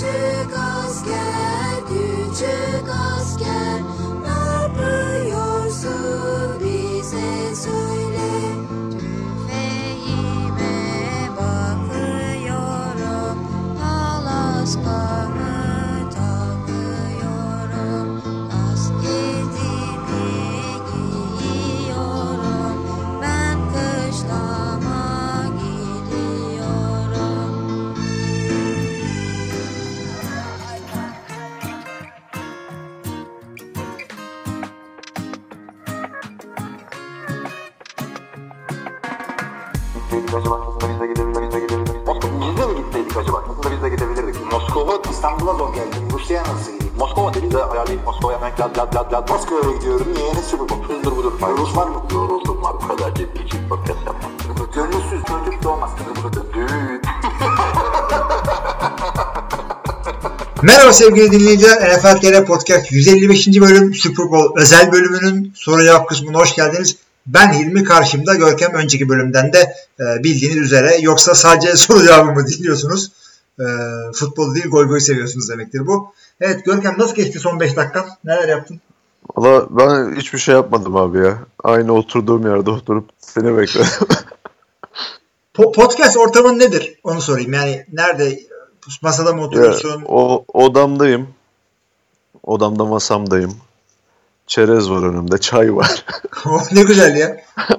Jesus. Lad lad lad lad. Moskova'ya gidiyorum. Niye? Ne Super Bowl? Şudur budur. Rus var mı? Yoruldum var. Bu için podcast yapmam. Gönülsüz çocuk doğmaz. Düğün. Merhaba sevgili dinleyiciler. NFL TR Podcast 155. bölüm Super Bowl özel bölümünün soru cevap kısmına hoş geldiniz. Ben Hilmi karşımda Görkem önceki bölümden de e, bildiğiniz üzere yoksa sadece soru cevabımı dinliyorsunuz. E, futbol değil goy goy seviyorsunuz demektir bu. Evet Görkem nasıl geçti son 5 dakikan? Neler yaptın? Valla ben hiçbir şey yapmadım abi ya. Aynı oturduğum yerde oturup seni bekledim. Po- podcast ortamın nedir? Onu sorayım. Yani nerede? Masada mı ya, oturuyorsun? o odamdayım. Odamda masamdayım. Çerez var önümde, çay var. Oh, ne güzel ya.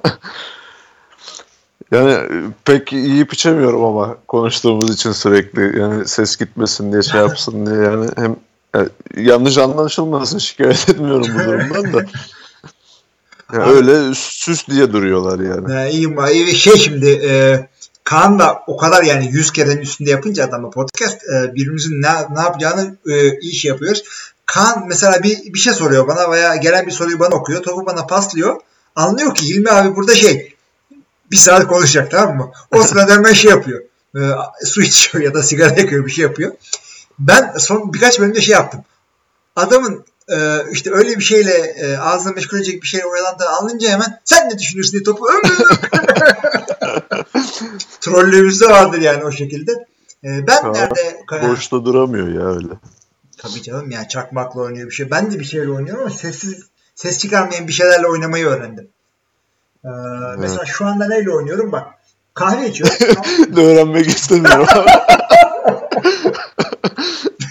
Yani pek yiyip içemiyorum ama konuştuğumuz için sürekli yani ses gitmesin diye şey yapsın diye yani hem e, yanlış anlaşılmasın şikayet etmiyorum bu durumdan da. Ya öyle süs diye duruyorlar yani. İyiyim. iyi. Şey şimdi e, Kaan da o kadar yani 100 kerenin üstünde yapınca adamla podcast e, birbirimizin ne, ne yapacağını e, iyi şey yapıyoruz. Kaan mesela bir, bir şey soruyor bana veya gelen bir soruyu bana okuyor. Topu bana paslıyor. Anlıyor ki Hilmi abi burada şey bir saat konuşacak tamam mı? O sırada hemen şey yapıyor. E, su içiyor ya da sigara yakıyor bir şey yapıyor. Ben son birkaç bölümde şey yaptım. Adamın e, işte öyle bir şeyle e, ağzına meşgul edecek bir şeyle oyalandığını anlayınca hemen sen ne düşünürsün diye topu Trollüğümüzde vardır yani o şekilde. E, ben Kaan nerede Boşta duramıyor ya öyle. Tabii canım ya çakmakla oynuyor bir şey. Ben de bir şeyle oynuyorum ama sessiz ses çıkarmayan bir şeylerle oynamayı öğrendim. Ee, Mesela şu anda neyle oynuyorum bak. Kahve içiyorum. Öğrenmek istemiyorum.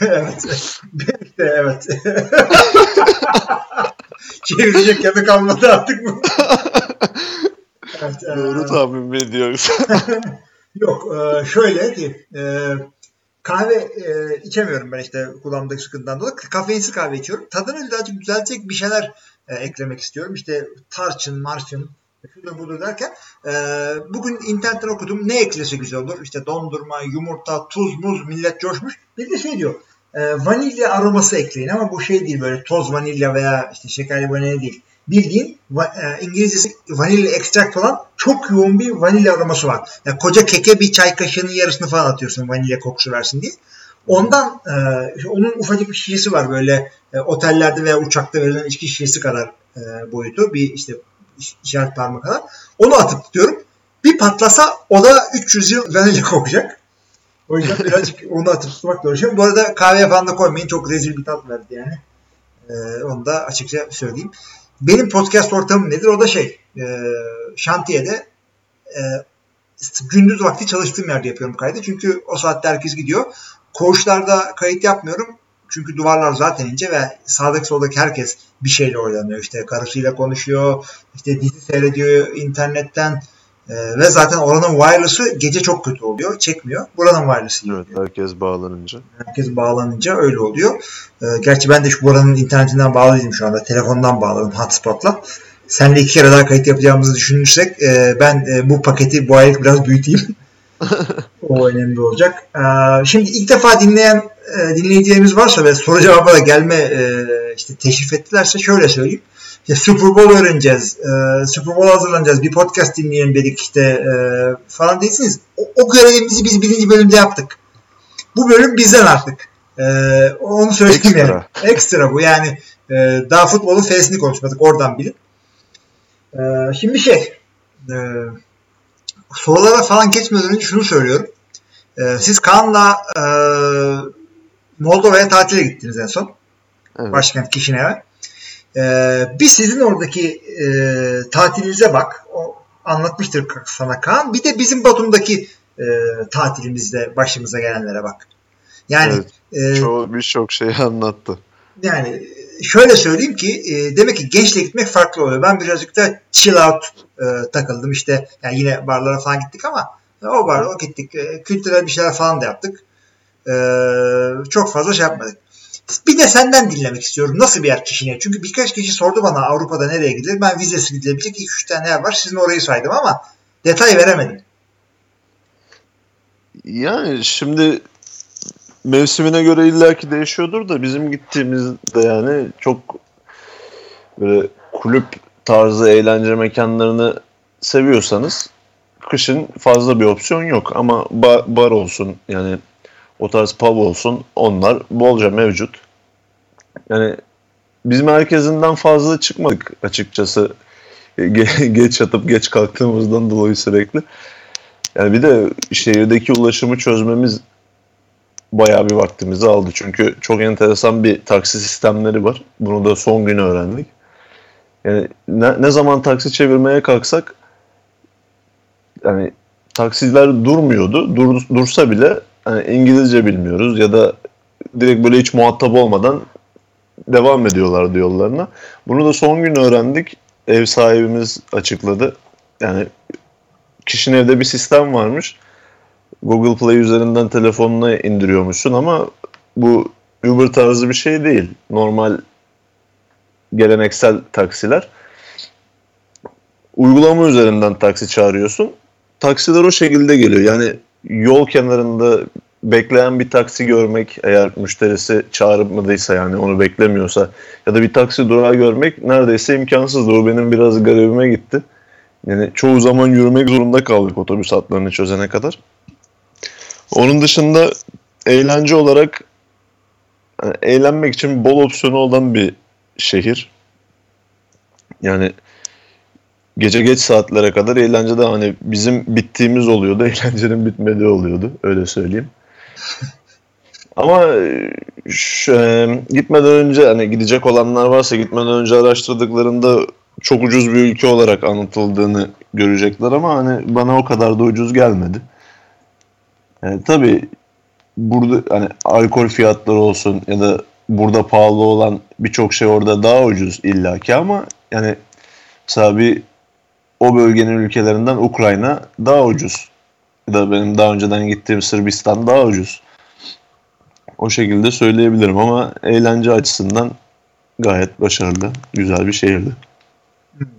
evet. İşte evet. Çevirecek yanı kalmadı artık mı? evet, e, Doğru tahmin mi ediyorsun? Yok e, şöyle ki e, kahve e, içemiyorum ben işte kulağımdaki sıkıntıdan dolayı. Kafeinsiz kahve içiyorum. Tadını birazcık düzeltecek bir şeyler e, eklemek istiyorum. İşte tarçın, marçın, şudur budur derken e, bugün internetten okudum ne eklese güzel olur. İşte dondurma, yumurta, tuz, muz millet coşmuş. Bir de şey diyor e, vanilya aroması ekleyin ama bu şey değil böyle toz vanilya veya işte şekerli vanilya değil. Bildiğin va- e, İngilizcesi vanilya ekstrakt olan çok yoğun bir vanilya aroması var. Yani koca keke bir çay kaşığının yarısını falan atıyorsun vanilya kokusu versin diye. Ondan e, onun ufacık bir şişesi var böyle e, otellerde veya uçakta verilen içki şişesi kadar e, boyutu bir işte iş- işaret parmağı kadar. Onu atıp tutuyorum. Bir patlasa o da 300 yıl vanilya kokacak. O yüzden birazcık onu atıp tutmak uğraşıyorum. Bu arada kahveye falan da koymayın. Çok rezil bir tat verdi yani. Ee, onu da açıkça söyleyeyim. Benim podcast ortamım nedir? O da şey e, şantiyede e, gündüz vakti çalıştığım yerde yapıyorum kaydı. Çünkü o saatte herkes gidiyor. Koğuşlarda kayıt yapmıyorum. Çünkü duvarlar zaten ince ve sağdaki soldaki herkes bir şeyle oynanıyor. İşte karısıyla konuşuyor, işte dizi seyrediyor internetten e, ve zaten oranın wireless'ı gece çok kötü oluyor. Çekmiyor. Buranın wireless'ı evet, herkes bağlanınca. herkes bağlanınca öyle oluyor. Ee, gerçi ben de şu buranın internetinden bağlıydım şu anda. Telefondan bağladım hotspot'la. Seninle iki kere daha kayıt yapacağımızı düşünürsek e, ben e, bu paketi bu aylık biraz büyüteyim. o önemli olacak. Ee, şimdi ilk defa dinleyen e, dinleyicilerimiz varsa ve soru cevaba da gelme e, işte teşrif ettilerse şöyle söyleyeyim. İşte Super Bowl öğreneceğiz. E, Super Bowl hazırlanacağız. Bir podcast dinleyelim dedik işte e, falan değilsiniz. O, o görevimizi biz birinci bölümde yaptık. Bu bölüm bizden artık. Ee, onu söyleyeyim Ekstra. yani. Ekstra bu yani e, daha futbolun fesini konuşmadık oradan bilin. Ee, şimdi şey e, sorulara falan geçmeden önce şunu söylüyorum. Ee, siz Kaan'la e, Moldova'ya tatile gittiniz en son. Evet. Başkent Kişinev'e. Ee, bir sizin oradaki e, tatilinize bak. O anlatmıştır sana Kaan. Bir de bizim Batum'daki e, tatilimizde başımıza gelenlere bak. Yani Evet. e, Çoğu birçok şeyi anlattı. yani şöyle söyleyeyim ki e, demek ki gençle gitmek farklı oluyor. Ben birazcık da chill out e, takıldım işte. Yani yine barlara falan gittik ama e, o bar o gittik. E, kültürel bir şeyler falan da yaptık. E, çok fazla şey yapmadık. Bir de senden dinlemek istiyorum. Nasıl bir yer kişine? Çünkü birkaç kişi sordu bana Avrupa'da nereye gidilir? Ben vizesi gidilebilecek 2-3 tane yer var. Sizin orayı saydım ama detay veremedim. Yani şimdi mevsimine göre illaki değişiyordur da bizim gittiğimizde yani çok böyle kulüp tarzı eğlence mekanlarını seviyorsanız kışın fazla bir opsiyon yok ama ba- bar olsun yani o tarz pub olsun onlar bolca mevcut. Yani biz merkezinden fazla çıkmadık açıkçası Ge- geç yatıp geç kalktığımızdan dolayı sürekli. Yani bir de şehirdeki ulaşımı çözmemiz bayağı bir vaktimizi aldı. Çünkü çok enteresan bir taksi sistemleri var. Bunu da son gün öğrendik. Yani ne, ne zaman taksi çevirmeye kalksak yani taksiler durmuyordu. Dur, dursa bile hani İngilizce bilmiyoruz ya da direkt böyle hiç muhatap olmadan devam ediyorlardı yollarına. Bunu da son gün öğrendik. Ev sahibimiz açıkladı. Yani kişinin evde bir sistem varmış. Google Play üzerinden telefonuna indiriyormuşsun ama bu Uber tarzı bir şey değil. Normal geleneksel taksiler. Uygulama üzerinden taksi çağırıyorsun. Taksiler o şekilde geliyor. Yani yol kenarında bekleyen bir taksi görmek eğer müşterisi çağırmadıysa yani onu beklemiyorsa ya da bir taksi durağı görmek neredeyse imkansızdı. O benim biraz garibime gitti. Yani çoğu zaman yürümek zorunda kaldık otobüs hatlarını çözene kadar. Onun dışında eğlence olarak yani eğlenmek için bol opsiyonu olan bir şehir. Yani gece geç saatlere kadar eğlencede hani bizim bittiğimiz oluyordu, eğlencenin bitmediği oluyordu. Öyle söyleyeyim. Ama şu, e, gitmeden önce hani gidecek olanlar varsa gitmeden önce araştırdıklarında çok ucuz bir ülke olarak anlatıldığını görecekler ama hani bana o kadar da ucuz gelmedi. Yani tabii burada hani alkol fiyatları olsun ya da burada pahalı olan birçok şey orada daha ucuz illaki ama yani mesela bir o bölgenin ülkelerinden Ukrayna daha ucuz. Ya da benim daha önceden gittiğim Sırbistan daha ucuz. O şekilde söyleyebilirim ama eğlence açısından gayet başarılı, güzel bir şehirdi.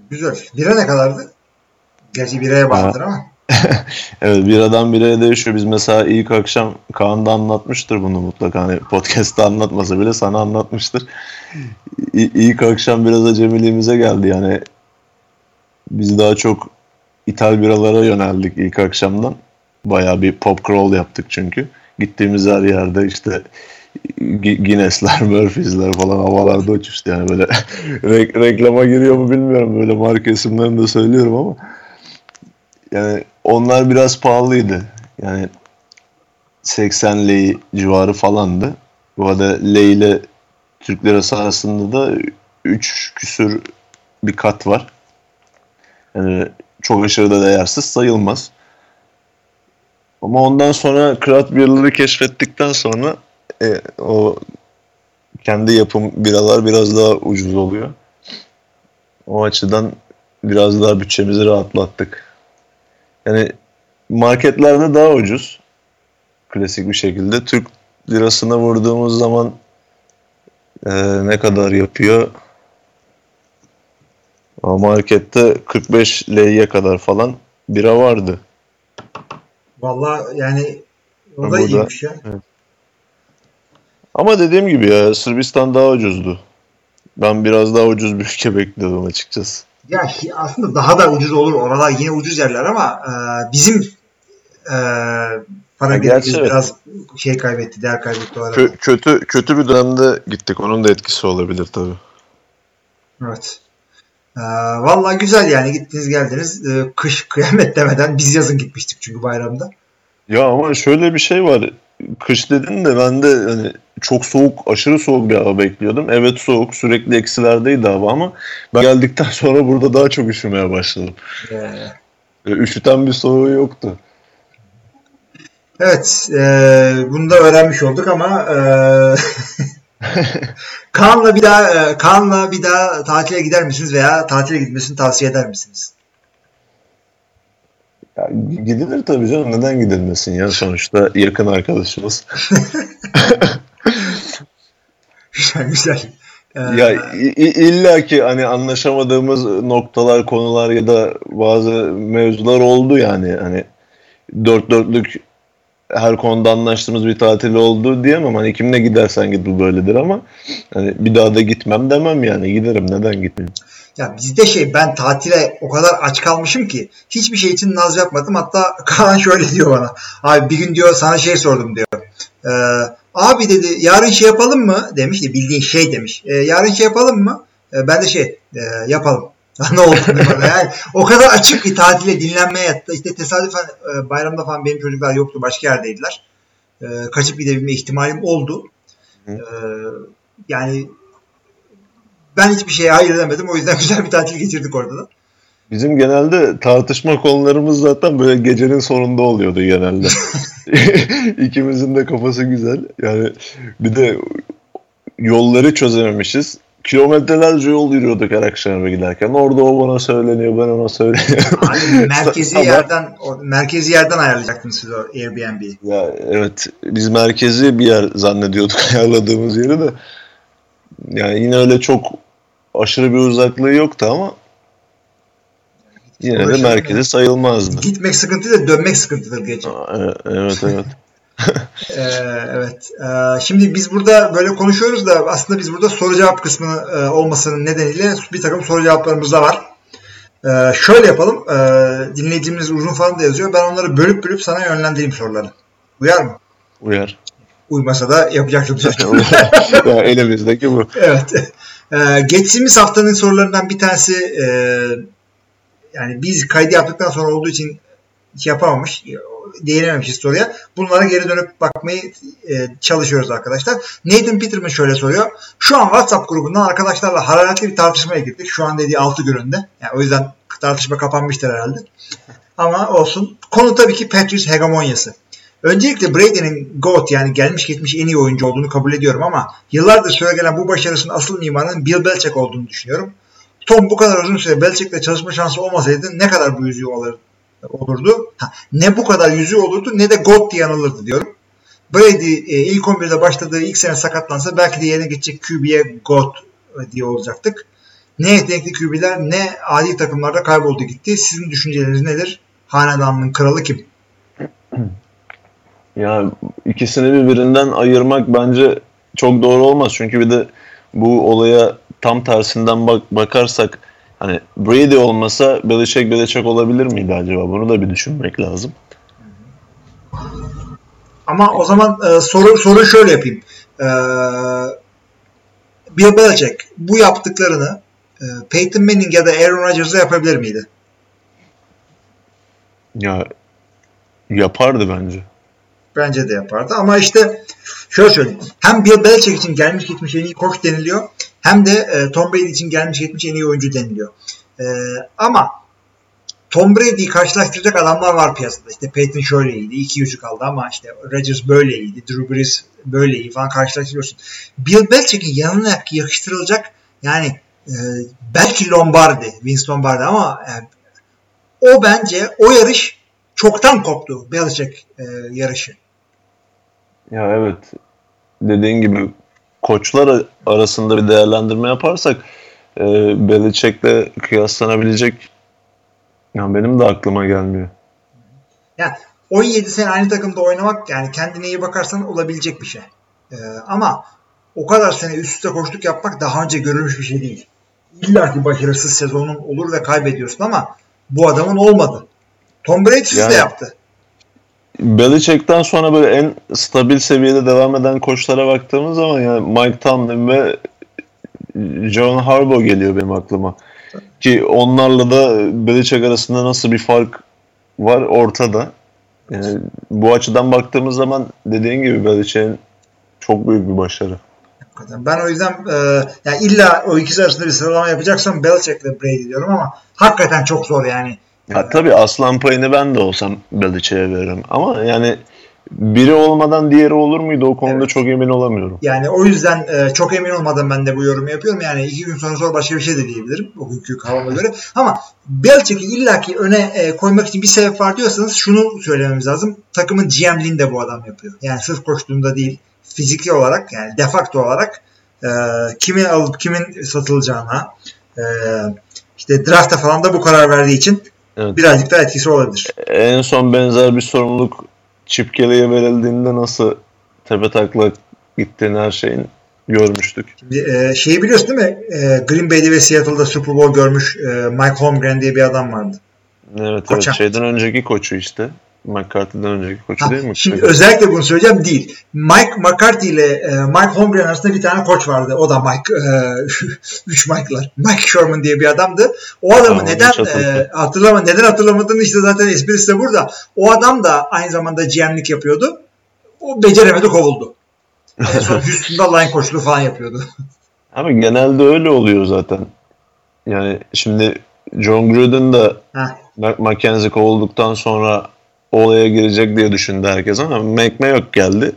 Güzel. Bira ne kadardı? Gerçi biraya bağlıdır ama. Evet biradan biraya değişiyor. Biz mesela ilk akşam Kaan da anlatmıştır bunu mutlaka. Hani podcast'ta anlatmasa bile sana anlatmıştır. İ- İlk akşam biraz acemiliğimize geldi yani. Biz daha çok ithal biralara yöneldik ilk akşamdan. Bayağı bir pop crawl yaptık çünkü. Gittiğimiz her yerde işte Gu- Guinness'ler, Murphy's'ler falan havalarda uçuştu yani böyle Re- reklama giriyor mu bilmiyorum böyle marka isimlerini de söylüyorum ama yani onlar biraz pahalıydı. Yani 80 lei civarı falandı. Bu arada lei ile Türk lirası arasında da 3 küsür bir kat var. Yani çok aşırı da değersiz sayılmaz. Ama ondan sonra craft beer'ları keşfettikten sonra e, o kendi yapım biralar biraz daha ucuz oluyor. O açıdan biraz daha bütçemizi rahatlattık. Yani marketlerde daha ucuz. Klasik bir şekilde. Türk lirasına vurduğumuz zaman e, ne kadar yapıyor? O markette 45 liraya kadar falan bira vardı. Vallahi yani o da Burada- iyiymiş ya. Ama dediğim gibi ya Sırbistan daha ucuzdu. Ben biraz daha ucuz bir ülke bekliyordum açıkçası. Ya aslında daha da ucuz olur. Oralar yine ucuz yerler ama e, bizim e, para evet. biraz şey kaybetti, değer kaybetti o arada. Kö- kötü kötü bir dönemde gittik. Onun da etkisi olabilir tabii. Evet. Ee, vallahi güzel yani gittiniz geldiniz. Ee, kış kıyamet demeden biz yazın gitmiştik çünkü bayramda. Ya ama şöyle bir şey var. Kış dedin de ben de hani çok soğuk, aşırı soğuk bir hava bekliyordum. Evet soğuk, sürekli eksilerdeydi hava ama ben geldikten sonra burada daha çok üşümeye başladım. Ee, E, Üşüten bir soğuğu yoktu. Evet, e, bunu da öğrenmiş olduk ama e, Kaan'la bir daha e, Kaan'la bir daha tatile gider misiniz veya tatile gitmesini tavsiye eder misiniz? Ya, gidilir tabii canım. Neden gidilmesin ya? Sonuçta yakın arkadaşımız. Güzel güzel. Ya i- illa ki hani anlaşamadığımız noktalar, konular ya da bazı mevzular oldu yani. Hani dört dörtlük her konuda anlaştığımız bir tatil oldu diyemem. Hani kimle gidersen git bu böyledir ama hani bir daha da gitmem demem yani. Giderim neden gitmeyeyim? Ya bizde şey ben tatile o kadar aç kalmışım ki hiçbir şey için naz yapmadım. Hatta Kaan şöyle diyor bana. Abi bir gün diyor sana şey sordum diyor. Ee, abi dedi yarın şey yapalım mı? Demiş de bildiğin şey demiş. "E, yarın şey yapalım mı? E, ben de şey e, yapalım. Ne oldu bana. Yani o kadar açık bir tatile dinlenmeye yattı. İşte tesadüfen e, bayramda falan benim çocuklar yoktu. Başka yerdeydiler. E, kaçıp gidebilme ihtimalim oldu. E, yani ben hiçbir şeye hayır demedim. O yüzden güzel bir tatil geçirdik orada da. Bizim genelde tartışma konularımız zaten böyle gecenin sonunda oluyordu genelde. İkimizin de kafası güzel. Yani bir de yolları çözememişiz. Kilometrelerce yol yürüyorduk her akşam eve giderken. Orada o bana söyleniyor, ben ona söyleniyorum. Abi merkezi yerden merkezi yerden ayarlayacaktınız siz o Airbnb'yi. Ya evet biz merkezi bir yer zannediyorduk ayarladığımız yeri de. Yani yine öyle çok aşırı bir uzaklığı yoktu ama yine de merkezi sayılmazdı. Gitmek sıkıntı da dönmek sıkıntıdır gece. E- Evet evet. Ee, evet. Ee, şimdi biz burada böyle konuşuyoruz da aslında biz burada soru cevap kısmı e, olmasının nedeniyle bir takım soru cevaplarımız da var. Ee, şöyle yapalım. Ee, dinleyicimiz uzun falan da yazıyor. Ben onları bölüp bölüp sana yönlendireyim soruları. Uyar mı? Uyar. Uymasa da yapacaktım zaten. ya elimizdeki bu. Evet. Ee, geçtiğimiz haftanın sorularından bir tanesi e, yani biz kaydı yaptıktan sonra olduğu için şey yapamamış, değinememişiz soruya. Bunlara geri dönüp bakmayı e, çalışıyoruz arkadaşlar. Nathan Peterman şöyle soruyor. Şu an WhatsApp grubundan arkadaşlarla hararetli bir tartışmaya girdik. Şu an dediği 6 gün önünde. Yani o yüzden tartışma kapanmıştır herhalde. Ama olsun. Konu tabii ki Patriots hegemonyası. Öncelikle Brady'nin GOAT yani gelmiş geçmiş en iyi oyuncu olduğunu kabul ediyorum ama yıllardır süre gelen bu başarısının asıl mimarının Bill Belichick olduğunu düşünüyorum. Tom bu kadar uzun süre Belichick'le çalışma şansı olmasaydı ne kadar bu yüzüğü olur, olurdu? Ha, ne bu kadar yüzüğü olurdu ne de GOAT diye anılırdı diyorum. Brady e, ilk 11'de başladığı ilk sene sakatlansa belki de yerine geçecek QB'ye GOAT diye olacaktık. Ne yetenekli QB'ler ne adi takımlarda kayboldu gitti. Sizin düşünceleriniz nedir? Hanedanlığın kralı kim? Ya ikisini birbirinden ayırmak bence çok doğru olmaz. Çünkü bir de bu olaya tam tersinden bak bakarsak hani Brady olmasa Belichick Belichick olabilir miydi acaba? Bunu da bir düşünmek lazım. Ama o zaman e, soru soru şöyle yapayım. E, Bill Belichick bu yaptıklarını e, Peyton Manning ya da Aaron Rodgers'a yapabilir miydi? Ya yapardı bence. Bence de yapardı. Ama işte şöyle söyleyeyim. Hem Bill Belichick için gelmiş gitmiş en iyi koç deniliyor. Hem de e, Tom Brady için gelmiş gitmiş en iyi oyuncu deniliyor. E, ama Tom Brady'yi karşılaştıracak adamlar var piyasada. İşte Peyton şöyle iyiydi. iki yüzük aldı ama işte Rodgers böyle iyiydi. Drew Brees böyle iyi falan karşılaştırıyorsun. Bill Belichick'in yanına yakıştırılacak yani e, belki Lombardi, Vince Lombardi ama e, o bence o yarış çoktan koptu Belichick e, yarışı. Ya evet. Dediğin gibi koçlar arasında bir değerlendirme yaparsak e, Belichick'le kıyaslanabilecek ya benim de aklıma gelmiyor. Yani 17 sene aynı takımda oynamak yani kendine iyi bakarsan olabilecek bir şey. E, ama o kadar sene üst üste koştuk yapmak daha önce görülmüş bir şey değil. İlla ki başarısız sezonun olur ve kaybediyorsun ama bu adamın olmadı. Tom Brady Yani- de yaptı. Belichick'ten sonra böyle en stabil seviyede devam eden koçlara baktığımız zaman yani Mike Tomlin ve John Harbaugh geliyor benim aklıma. Ki onlarla da Belichick arasında nasıl bir fark var ortada. Yani bu açıdan baktığımız zaman dediğin gibi Belichick'in çok büyük bir başarı. Ben o yüzden e, yani illa o ikisi arasında bir sıralama yapacaksam Belichick ile Brady diyorum ama hakikaten çok zor yani. Ya tabii aslan payını ben de olsam Belichick'e veririm. Ama yani biri olmadan diğeri olur muydu o konuda Evet. çok emin olamıyorum. Yani o yüzden e, çok emin olmadan ben de bu yorumu yapıyorum. Yani iki gün sonra sonra başka bir şey de diyebilirim. O günkü havama göre. Ama Belichick'i illaki öne e, koymak için bir sebep var diyorsanız şunu söylememiz lazım. Takımın GM'liğini de bu adam yapıyor. Yani sırf koştuğunda değil fiziki olarak yani defakto olarak e, kimin alıp kimin satılacağına e, işte drafta falan da bu karar verdiği için Evet. birazcık da etkisi olabilir. En son benzer bir sorumluluk Chip Kelly'e verildiğinde nasıl tepe taklak gittiğini her şeyin görmüştük. Şimdi, e, şeyi biliyorsun değil mi? E, Green Bay'de ve Seattle'da Super Bowl görmüş e, Mike Holmgren diye bir adam vardı. Evet Koça. evet şeyden önceki koçu işte. McCarthy'den önceki koçu Ha, değil mi? Şimdi özellikle bunu söyleyeceğim değil. Mike McCarthy ile e, Mike Holmgren arasında bir tane koç vardı. O da Mike. E, üç Mike'lar. Mike Sherman diye bir adamdı. O adamı Tamam, neden e, hatırlama neden hatırlamadığını işte zaten esprisi de burada. O adam da aynı zamanda GM'lik yapıyordu. O beceremedi kovuldu. En son Houston'da line koçluğu falan yapıyordu. Ama genelde öyle oluyor zaten. Yani şimdi John Gruden da Heh. Mac- Mackenzie kovulduktan sonra olaya girecek diye düşündü herkes ama McMayock geldi.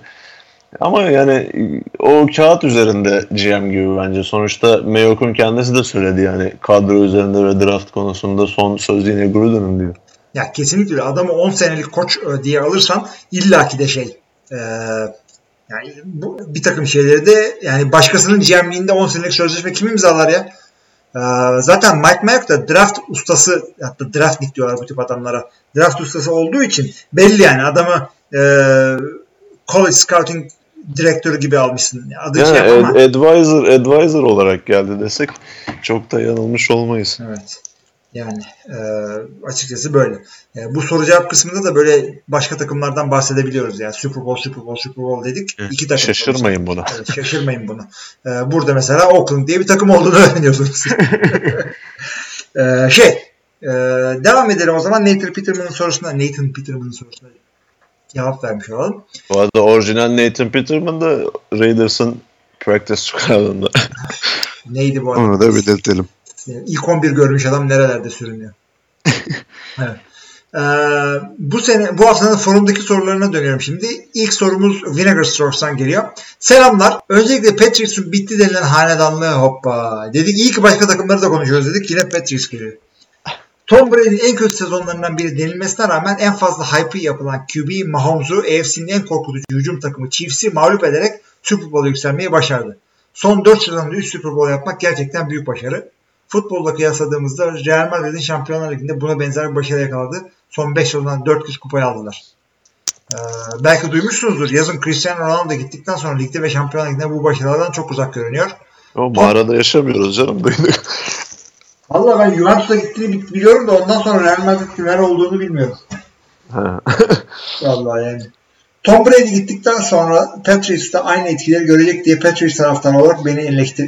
Ama yani o kağıt üzerinde GM gibi bence. Sonuçta Mayock'un kendisi de söyledi yani kadro üzerinde ve draft konusunda son söz yine Gruden'ın diyor. Ya kesinlikle. Adamı 10 senelik koç e, diye alırsan illaki de şey e, yani bu bir takım şeyleri de yani başkasının GM'liğinde 10 senelik sözleşme kim imzalar ya? E, zaten Mike Mayock da draft ustası hatta draftnik diyorlar bu tip adamlara. Draft ustası olduğu için belli yani adamı e, college scouting direktörü gibi almışsın. Adı Yani şey ad- advisor advisor olarak geldi desek çok da yanılmış olmayız. Evet. Yani e, açıkçası böyle. E, bu soru cevap kısmında da böyle başka takımlardan bahsedebiliyoruz. Yani Super Bowl, Super Bowl, Super Bowl dedik. İki takım. Şaşırmayın buna. Evet, şaşırmayın buna. E, burada mesela Oakland diye bir takım olduğunu öğreniyorsunuz. e, şey, e, devam edelim o zaman Nathan Peterman'ın sorusuna, Nathan Peterman'ın sorusuna cevap vermiş olalım. Bu arada orijinal Nathan Peterman da Raiders'ın practice squad'ında. Neydi bu arada? Onu da belirtelim. İlk 11 görmüş adam nerelerde sürünüyor. evet. Ee, bu sene bu haftanın forumdaki sorularına dönüyorum şimdi. İlk sorumuz Vinegar Strokes'tan geliyor. Selamlar. Öncelikle Patriots'un bitti denilen hanedanlığı hoppa. Dedik iyi ki başka takımları da konuşuyoruz dedik. Yine Patriots geliyor. Tom Brady'nin en kötü sezonlarından biri denilmesine rağmen en fazla hype'ı yapılan QB Mahomes'u AFC'nin en korkutucu hücum takımı Chiefs'i mağlup ederek Super Bowl'a yükselmeyi başardı. Son 4 sezonda 3 Super Bowl yapmak gerçekten büyük başarı. Futbolla kıyasladığımızda Real Madrid'in Şampiyonlar Ligi'nde buna benzer bir başarı yakaladı. Son 5 yıldan 4 kez kupayı aldılar. Ee, belki duymuşsunuzdur. Yazın Cristiano Ronaldo gittikten sonra ligde ve Şampiyonlar Ligi'nde bu başarılardan çok uzak görünüyor. O mağarada yaşamıyoruz canım. Duyduk. Valla ben Juventus'a gittiğini bi- biliyorum da ondan sonra Real Madrid'in nerede olduğunu bilmiyorum. Ha. Vallahi yani. Tom Brady gittikten sonra Patriots'ta aynı etkileri görecek diye Patriots taraftarı olarak beni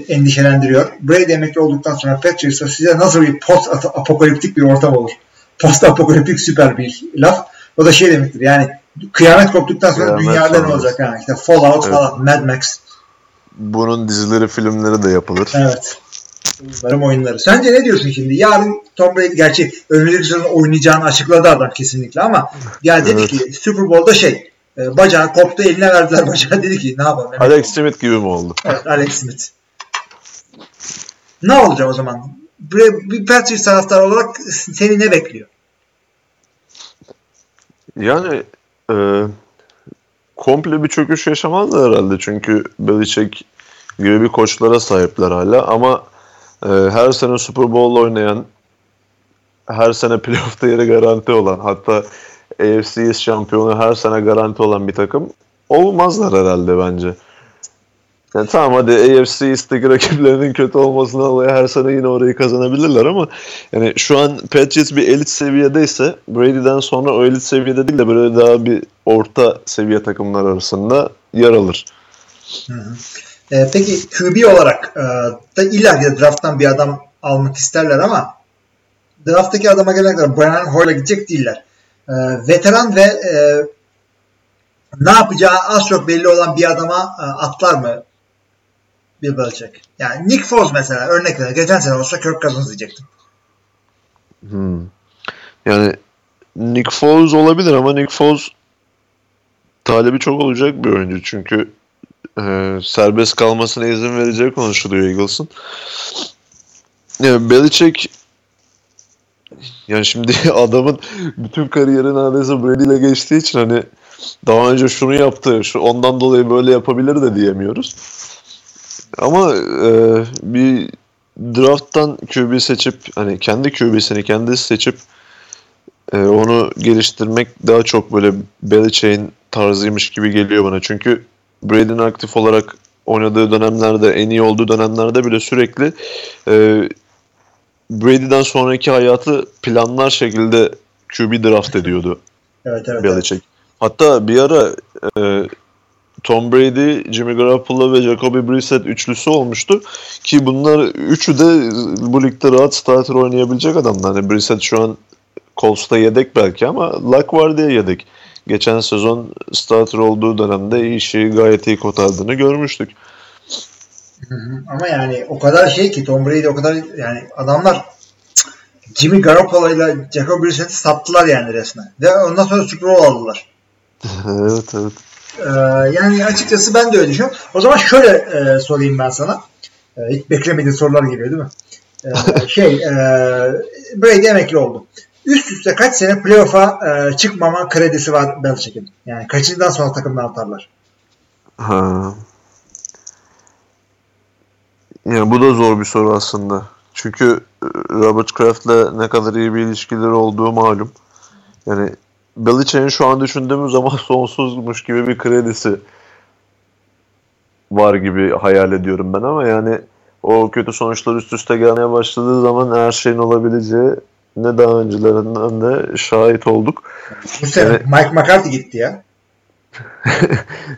endişelendiriyor. Brady emekli olduktan sonra Patriots'ta size nasıl bir post apokaliptik bir ortam olur? Post apokaliptik süper bir laf. O da şey demektir yani kıyamet koptuktan sonra Kıyamet dünyada ne olacak? Yani işte Fallout Evet. falan, Mad Max. Bunun dizileri, filmleri de yapılır. Evet. Bunların oyunları. Sence ne diyorsun şimdi? Yarın Tom Brady gerçi önümüzdeki sezon oynayacağını açıkladı adam kesinlikle ama ya dedi Evet. ki Super Bowl'da şey e, bacağı koptu eline verdiler bacağı dedi ki ne yapalım? Emekli Alex Smith gibi mi oldu? Evet, Alex Smith. Ne olacak o zaman? Bir, bir Patriots taraftarı olarak seni ne bekliyor? Yani e, komple bir çöküş yaşamazlar herhalde. Çünkü Belichick gibi bir koçlara sahipler hala. Ama e, her sene Super Bowl oynayan, her sene playoff'ta yeri garanti olan, hatta AFC East şampiyonu her sene garanti olan bir takım olmazlar herhalde bence. Yani tamam hadi AFC East'teki rakiplerinin kötü olmasına dolayı her sene yine orayı kazanabilirler ama yani şu an Patriots bir elit seviyedeyse Brady'den sonra o elit seviyede değil de böyle daha bir orta seviye takımlar arasında yer alır. E, peki QB olarak e, da illa drafttan bir adam almak isterler ama drafttaki adama gelene kadar Brian Hoyle'a gidecek değiller. E, veteran ve e, ne yapacağı az çok belli olan bir adama e, atlar mı Bill Belichick? Yani Nick Foles mesela örnek verelim. Geçen sene olsa Kirk Cousins diyecektim. Hmm. Yani Nick Foles olabilir ama Nick Foles talebi çok olacak bir oyuncu. Çünkü e, serbest kalmasına izin vereceği konuşuluyor Eagles'ın. Yani Belichick yani şimdi adamın bütün kariyeri neredeyse Brady ile geçtiği için hani daha önce şunu yaptı, şu ondan dolayı böyle yapabilir de diyemiyoruz. Ama e, bir drafttan QB seçip hani kendi QB'sini kendisi seçip e, onu geliştirmek daha çok böyle Belichick'in tarzıymış gibi geliyor bana. Çünkü Brady'nin aktif olarak oynadığı dönemlerde, en iyi olduğu dönemlerde bile sürekli e, Brady'den sonraki hayatı planlar şekilde QB draft ediyordu Evet evet. evet. Belichick. Hatta bir ara e, Tom Brady, Jimmy Garoppolo ve Jacoby Brissett üçlüsü olmuştu. Ki bunlar üçü de bu ligde rahat starter oynayabilecek adamlar. Yani Brissett şu an Colts'ta yedek belki ama Luck var diye yedek. Geçen sezon starter olduğu dönemde işi gayet iyi kotardığını görmüştük. Hı hı. Ama yani o kadar şey ki Tom Brady o kadar yani adamlar Jimmy Garoppolo ile Jacob Brissett'i sattılar yani resmen. Ve ondan sonra Super Bowl aldılar. evet evet. Ee, yani açıkçası ben de öyle düşünüyorum. O zaman şöyle e, sorayım ben sana. E, hiç beklemediğin sorular geliyor değil mi? E, şey e, Brady emekli oldu. Üst üste kaç sene playoff'a e, çıkmama kredisi var Belichick'in? Yani kaçıncıdan sonra takımdan atarlar? Ha. Yani bu da zor bir soru aslında. Çünkü e, Robert Kraft'la ne kadar iyi bir ilişkileri olduğu malum. Yani Belichick'in şu an düşündüğümüz zaman sonsuzmuş gibi bir kredisi var gibi hayal ediyorum ben ama yani o kötü sonuçlar üst üste gelmeye başladığı zaman her şeyin olabileceği ne daha öncelerinden de şahit olduk. Bu sene Evet. Mike McCarthy gitti ya.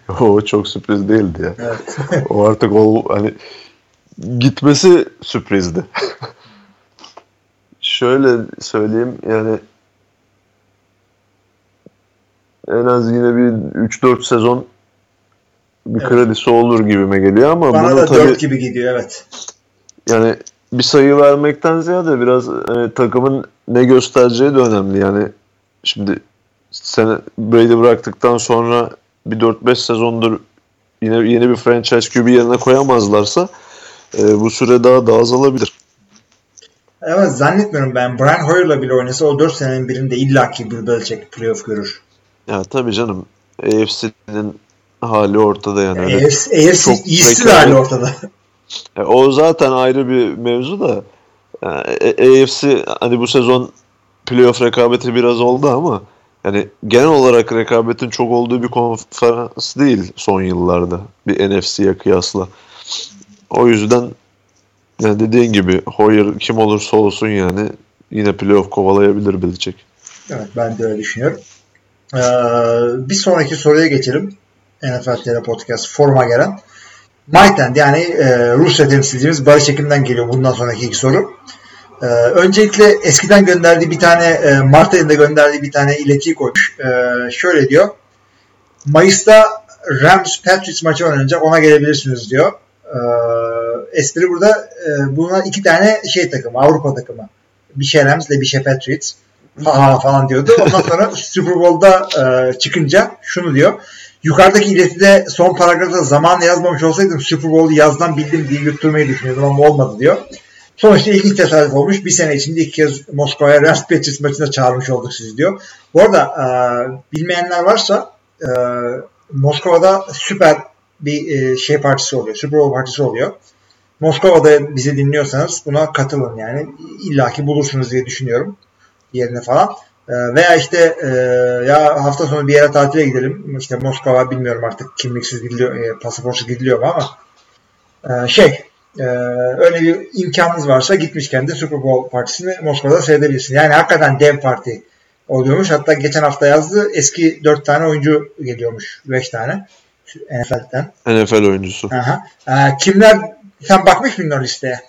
o çok sürpriz değildi ya. Evet. O artık o hani gitmesi sürprizdi. Şöyle söyleyeyim yani en az yine bir 3-4 sezon bir Evet. kredisi olur gibime geliyor ama Bana da tabii 4 gibi gidiyor evet. yani bir sayı vermekten ziyade biraz hani, takımın ne göstereceği de önemli. Yani şimdi sene Brady bıraktıktan sonra bir 4-5 sezondur yine yeni bir franchise QB yerine koyamazlarsa e, bu süre daha da azalabilir. Ama zannetmiyorum ben Brian Hoyer'la bile oynasa o 4 senenin birinde illaki bir Belichick playoff görür. Ya tabii canım AFC'nin hali ortada yani. Öyle- AFC, AFC çok iyisi de hali ortada. E, o zaten ayrı bir mevzu da yani, e- AFC hani bu sezon playoff rekabeti biraz oldu ama yani genel olarak rekabetin çok olduğu bir konferans değil son yıllarda bir NFC'ye kıyasla. O yüzden yani dediğin gibi Hoyer kim olursa olsun yani yine playoff kovalayabilir Belichick. Evet ben de öyle düşünüyorum. Ee, bir sonraki soruya geçelim. NFL TR Podcast foruma gelen. Maytend yani e, Rusya temsilcimiz Barış Çekim'den geliyor bundan sonraki iki soru. Ee, öncelikle eskiden gönderdiği bir tane e, Mart ayında gönderdiği bir tane iletiyi koymuş. Ee, şöyle diyor. Mayıs'ta Rams Patriots maçı oynanacak ona gelebilirsiniz diyor. Ee, espri burada e, buna iki tane şey takımı Avrupa takımı. Bir şey Rams ile bir şey Patriots ha falan diyordu. Ondan sonra Super Bowl'da e, çıkınca şunu diyor. Yukarıdaki iletide son paragrafta zamanla yazmamış olsaydım Super Bowl'u yazdan bildim diye yutturmayı düşünüyordum ama olmadı diyor. Sonuçta ilginç tesadüf olmuş. Bir sene içinde iki kez Moskova'ya Rams Patriots maçına çağırmış olduk sizi diyor. Bu arada e, bilmeyenler varsa e, Moskova'da süper bir e, şey partisi oluyor. Super Bowl partisi oluyor. Moskova'da bizi dinliyorsanız buna katılın yani. illaki bulursunuz diye düşünüyorum yerine falan. E, veya işte e, ya hafta sonu bir yere tatile gidelim. İşte Moskova bilmiyorum artık kimliksiz gidiliyor, pasaportsuz gidiliyor mu ama şey öyle bir imkanınız varsa gitmişken de Super Bowl partisini Moskova'da seyredebilirsiniz. Yani hakikaten dev parti oluyormuş. Hatta geçen hafta yazdı eski 4 tane oyuncu geliyormuş. 5 tane NFL'den. NFL oyuncusu. Aha. E, kimler sen bakmış mıydın o listeye?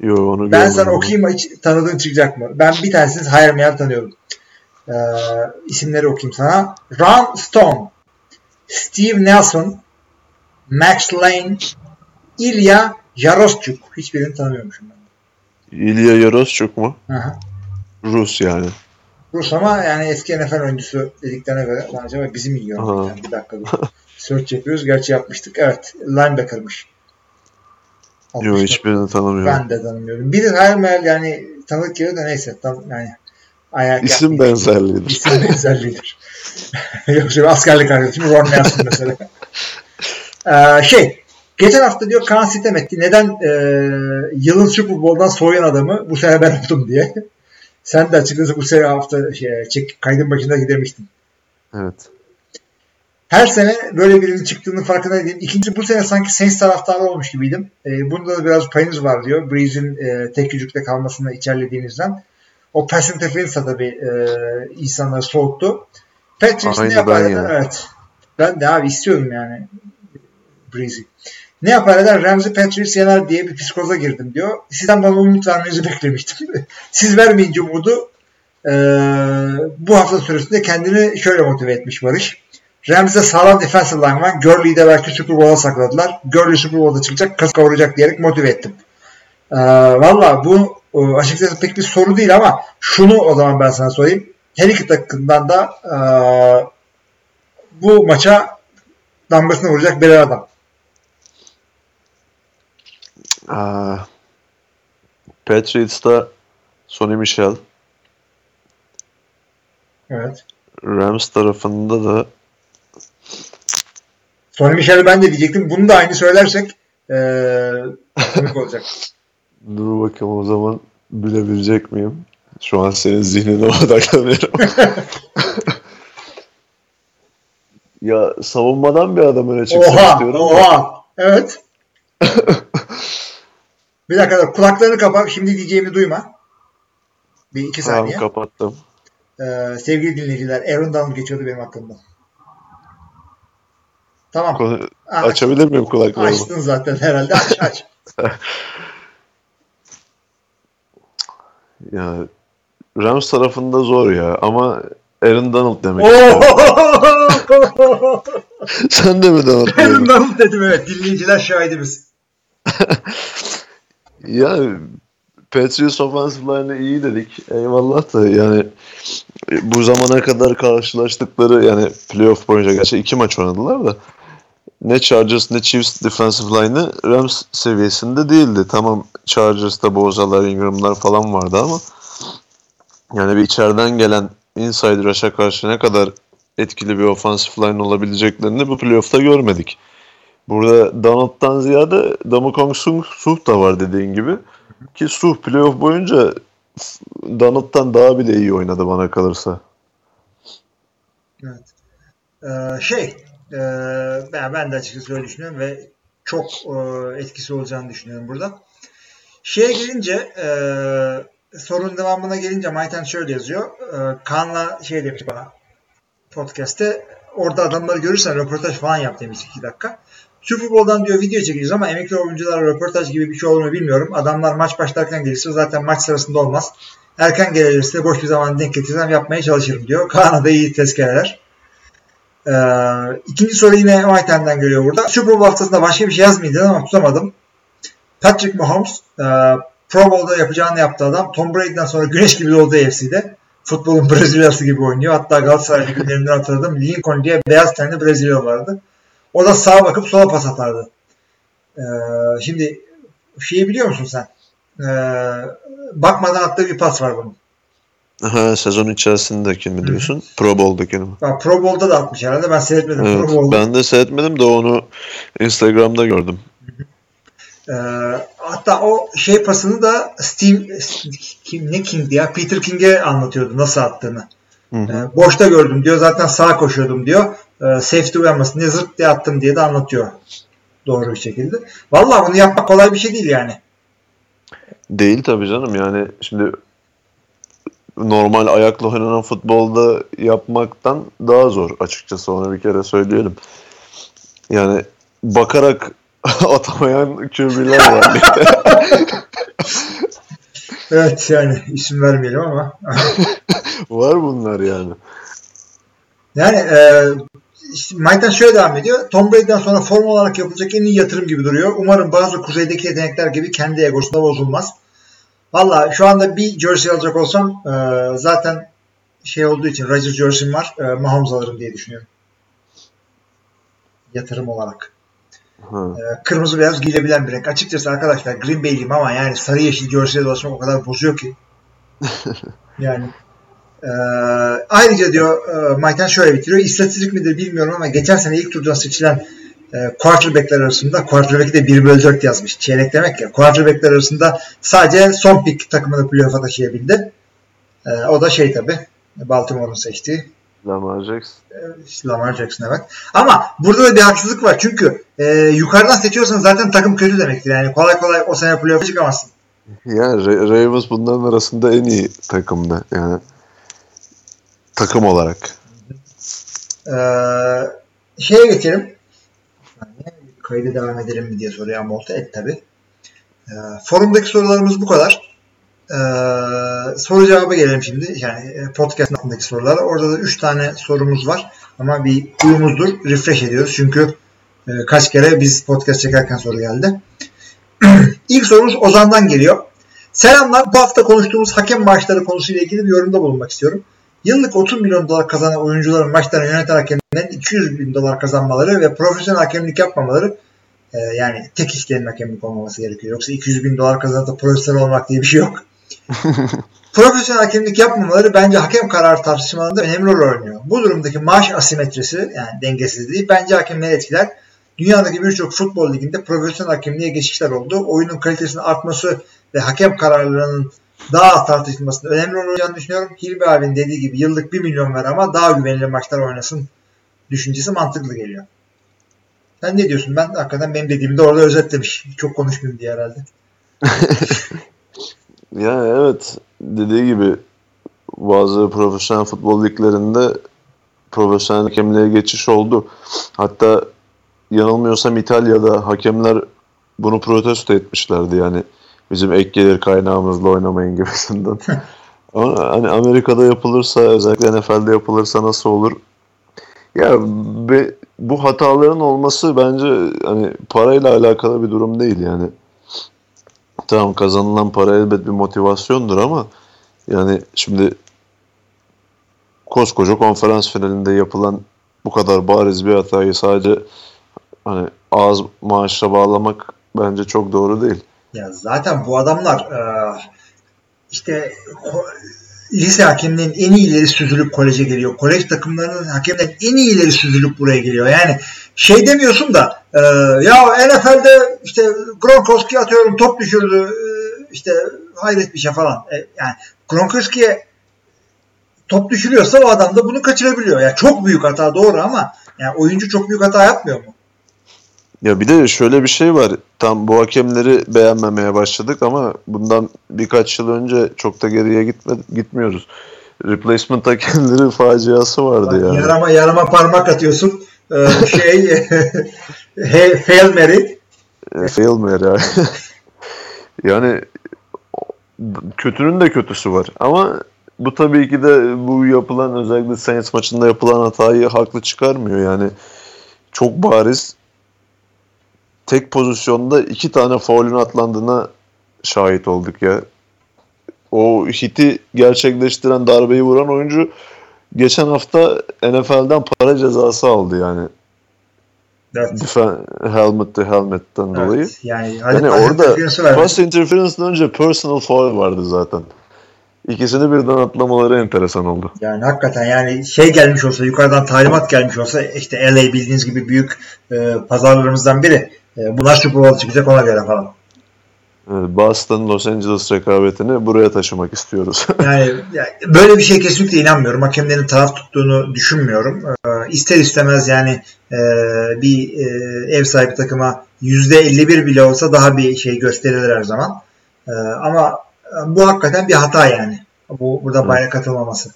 Yo onu Ben sana okuyayım hiç tanıdığın çıkacak mı? Ben bir tanesini meyal tanıyorum. Ee, isimleri okuyayım sana. Ron Stone, Steve Nelson, Max Lane, Ilya Yarosçuk. Hiçbirini tanımıyormuşum ben. İlya Yarosçuk mu? Aha. Rus yani. Rus ama yani eski NFL oyuncusu dediklerine göre "Lan acaba bizim yiyor. Yani bir dakika dur. Search yapıyoruz. Gerçi yapmıştık. Evet. Linebacker'mış. Yok 64. hiçbirini tanımıyorum. Ben de tanımıyorum. Hayal meyal yani tanıdık geliyor da neyse. Tam yani ayak İsim yapmayayım. benzerliğidir. İsim benzerliğidir. Yoksa bir askerlik arkadaşım Ron Nelson mesela. Ee, şey geçen hafta diyor Kaan sitem etti. Neden e, yılın Super Bowl'dan soğuyan adamı bu sene ben oldum diye. Sen de açıkçası bu sene hafta şey, çek, kaydın başında gidemiştin. Evet. Her sene böyle birinin çıktığını farkındaydım. İkinci bu sene sanki Saints taraftarı olmuş gibiydim. E, bunda da biraz payınız var diyor. Breeze'in e, tek yüzükte kalmasını içerlediğinizden. O pass interference tabii e, insanları soğuttu. Patriots ne yapar eder? ya. Evet. Ben de abi istiyorum yani Breeze'i. Ne yapar eder? Ramsey Patriots yener diye bir psikoza girdim diyor. Sizden bana umut vermenizi beklemiştim. Siz vermeyince umudu e, bu hafta süresinde kendini şöyle motive etmiş Barış. Rams'de sağlam defensive line var. Gurley'i de belki Super Bowl'a sakladılar. Gurley Super Bowl'da çıkacak, kas kavuracak diyerek motive ettim. Ee, Valla bu e, açıkçası pek bir soru değil ama şunu o zaman ben sana sorayım. Her iki takımdan da e, bu maça damgasını vuracak bir adam. Aa, Patriots'ta Sonny Michel. Evet. Rams tarafında da Sonny Michel'i ben de diyecektim. Bunu da aynı söylersek e, komik olacak. dur bakayım o zaman bilebilecek miyim? Şu an senin zihnine odaklanıyorum. ya savunmadan bir adam öne çıksın Oha! istiyorum. Oha! Evet. bir dakika kulaklarını kapa. Şimdi diyeceğimi duyma. Bir iki Tamam saniye. kapattım. Ee, sevgili dinleyiciler Aaron Donald geçiyordu benim aklımdan. Tamam. Konu- Açabilir miyim kulaklarımı? Açtın zaten herhalde. Aç aç. Ya Rams tarafında zor ya ama Aaron Donald demek! Sen de mi Donald Aaron diyordun? Donald dedim evet. Dinleyiciler şahidimiz. Ya Patriots offensive line'ı iyi dedik. Eyvallah da yani bu zamana kadar karşılaştıkları yani playoff boyunca gerçi iki maç oynadılar da ne Chargers ne Chiefs defensive line'ı Rams seviyesinde değildi. Tamam Chargers'ta Boza'lar, Ingram'lar falan vardı ama yani bir içeriden gelen inside rush'a karşı ne kadar etkili bir offensive line olabileceklerini bu playoff'ta görmedik. Burada Donald'dan ziyade Damokong Suh, Suh da var dediğin gibi. Ki Suh playoff boyunca Donald'dan daha bile iyi oynadı bana kalırsa. Evet. Ee, şey e, ben, de açıkçası öyle düşünüyorum ve çok e, etkisi olacağını düşünüyorum burada. Şeye gelince e, sorunun devamına gelince Mayten şöyle yazıyor. E, Kaan'la şey demiş bana podcast'te orada adamları görürsen röportaj falan yap demiş 2 dakika. Super Bowl'dan diyor video çekeceğiz ama emekli oyunculara röportaj gibi bir şey olur mu bilmiyorum. Adamlar maç başlarken gelirse zaten maç sırasında olmaz. Erken gelirse boş bir zaman denk getirsem yapmaya çalışırım diyor. Kaan'a da iyi tezkereler. Ee, ikinci soru yine Whitehand'den geliyor burada. Super Bowl haftasında başka bir şey yazmayacaktım ama tutamadım. Patrick Mahomes e, Pro Bowl'da yapacağını yaptı adam. Tom Brady'den sonra güneş gibi oldu AFC'de. Futbolun Brezilyası gibi oynuyor. Hatta Galatasaraylı günlerinden hatırladım. Lincoln diye beyaz tenli Brezilya vardı. O da sağa bakıp sola pas atardı. Ee, şimdi şeyi biliyor musun sen? Ee, bakmadan attığı bir pas var bunun. Ha, sezon içerisindeki mi diyorsun? Pro Bowl'dakini mi? Ya Pro Bowl'da da atmış herhalde. Ben seyretmedim Evet, Pro Bowl'da. ben de seyretmedim de onu Instagram'da gördüm. Ee, hatta o şey pasını da Steve kim ne King ya Peter King'e anlatıyordu nasıl attığını. Hı hı. Ee, boşta gördüm diyor. Zaten sağa koşuyordum diyor. Ee, safety uyanmasın diye zırt diye attım diye de anlatıyor. Doğru bir şekilde. Vallahi bunu yapmak kolay bir şey değil yani. Değil tabii canım yani şimdi normal ayakla oynanan futbolda yapmaktan daha zor açıkçası onu bir kere söyleyelim. Yani bakarak atamayan QB'ler var. Evet yani isim vermeyelim ama. var bunlar yani. Yani e, işte Mike'den şöyle devam ediyor. Tom Brady'den sonra form olarak yapılacak en iyi yatırım gibi duruyor. Umarım bazı kuzeydeki yetenekler gibi kendi egosu da bozulmaz. Valla şu anda bir jersey alacak olsam e, zaten şey olduğu için Rodgers jersey'm var. E, Mahomes alırım diye düşünüyorum. Yatırım olarak. E, kırmızı beyaz giyilebilen bir renk. Açıkçası arkadaşlar Green Bay'liyim ama yani sarı yeşil jersey'e dolaşmak o kadar bozuyor ki. yani e, ayrıca diyor e, Mike'den şöyle bitiriyor. İstatistik midir bilmiyorum ama geçen sene ilk turdan seçilen e, quarterbackler arasında quarterback'i de 1 bölü 4 yazmış. Çeyrek demek ya. Quarterbackler arasında sadece son pick takımını playoff'a taşıyabildi. E, o da şey tabi Baltimore'un seçtiği Lamar Jackson. Lamar Jackson evet. Ama burada da bir haksızlık var. Çünkü e, yukarıdan seçiyorsan zaten takım kötü demektir. Yani kolay kolay o sene playoff'a çıkamazsın. Yani Ra- Ravens bunların arasında en iyi takımdı. Yani takım olarak. Ee, şeye geçelim. Kaydı devam edelim mi diye soruyor Amolta. Et tabi. Ee, forumdaki sorularımız bu kadar. Ee, soru cevaba gelelim şimdi. Yani e, podcast'ın altındaki sorular. Orada da 3 tane sorumuz var. Ama bir uyumuzdur. Refresh ediyoruz. Çünkü e, kaç kere biz podcast çekerken soru geldi. İlk sorumuz Ozan'dan geliyor. Selamlar. Bu hafta konuştuğumuz hakem maaşları konusuyla ilgili bir yorumda bulunmak istiyorum. Yıllık 30 milyon dolar kazanan oyuncuların maçlarını yöneten hakemlerin 200 bin dolar kazanmaları ve profesyonel hakemlik yapmamaları e, yani tek işleyen hakemlik olmaması gerekiyor. Yoksa 200 bin dolar kazanıp da profesyonel olmak diye bir şey yok. profesyonel hakemlik yapmamaları bence hakem kararı tartışmalarında önemli rol oynuyor. Bu durumdaki maaş asimetrisi yani dengesizliği bence hakemleri etkiler. Dünyadaki birçok futbol liginde profesyonel hakemliğe geçişler oldu. Oyunun kalitesinin artması ve hakem kararlarının daha az tartışılmasının önemli olacağını düşünüyorum. Hilmi abinin dediği gibi yıllık 1 milyon ver ama daha güvenilir maçlar oynasın düşüncesi mantıklı geliyor. Sen ne diyorsun? Ben hakikaten benim dediğimi de orada özetlemiş. Çok konuşmayayım diye herhalde. Ya evet dediği gibi bazı profesyonel futbol liglerinde profesyonel hakemliğe geçiş oldu. Hatta yanılmıyorsam İtalya'da hakemler bunu protesto etmişlerdi yani bizim ek gelir kaynağımızla oynamayın gibisinden. Ama hani Amerika'da yapılırsa özellikle NFL'de yapılırsa nasıl olur? Ya be, bu hataların olması bence hani parayla alakalı bir durum değil yani. Tamam kazanılan para elbet bir motivasyondur ama yani şimdi koskoca konferans finalinde yapılan bu kadar bariz bir hatayı sadece hani ağız maaşla bağlamak bence çok doğru değil. Ya zaten bu adamlar e, işte lise hakemlerinin en iyileri süzülüp koleje geliyor. Kolej takımlarının hakemlerin en iyileri süzülüp buraya geliyor. Yani şey demiyorsun da e, ya NFL'de işte Gronkowski atıyorum top düşürdü e, işte hayret bir şey falan. E, yani Gronkowski'ye top düşürüyorsa o adam da bunu kaçırabiliyor. Yani çok büyük hata doğru ama yani oyuncu çok büyük hata yapmıyor mu? Ya bir de şöyle bir şey var. Tam bu hakemleri beğenmemeye başladık ama bundan birkaç yıl önce çok da geriye gitme, gitmiyoruz. Replacement hakemleri faciası vardı yani. Yarama yarama parmak atıyorsun. Ee, şey he, Hail Mary. E, Fail Mary ya. yani kötünün de kötüsü var. Ama bu tabii ki de bu yapılan özellikle Saints maçında yapılan hatayı haklı çıkarmıyor. Yani çok bariz tek pozisyonda iki tane faulün atlandığına şahit olduk ya. O hiti gerçekleştiren darbeyi vuran oyuncu geçen hafta NFL'den para cezası aldı yani. Evet. Defen- helmet to helmet'ten dolayı. Evet. Yani, Yani orada pass interference'dan önce personal foul vardı zaten. İkisini birden atlamaları enteresan oldu. Yani hakikaten yani şey gelmiş olsa yukarıdan talimat gelmiş olsa işte LA bildiğiniz gibi büyük e, pazarlarımızdan biri. E, bunlar Super Bowl çıkacak ona göre falan. Boston Los Angeles rekabetini buraya taşımak istiyoruz. Yani, yani böyle bir şey kesinlikle inanmıyorum. Hakemlerin taraf tuttuğunu düşünmüyorum. E, ister istemez yani e, bir e, ev sahibi takıma %51 bile olsa daha bir şey gösterirler her zaman. E, ama bu hakikaten bir hata yani. Bu burada bayrak atılmaması.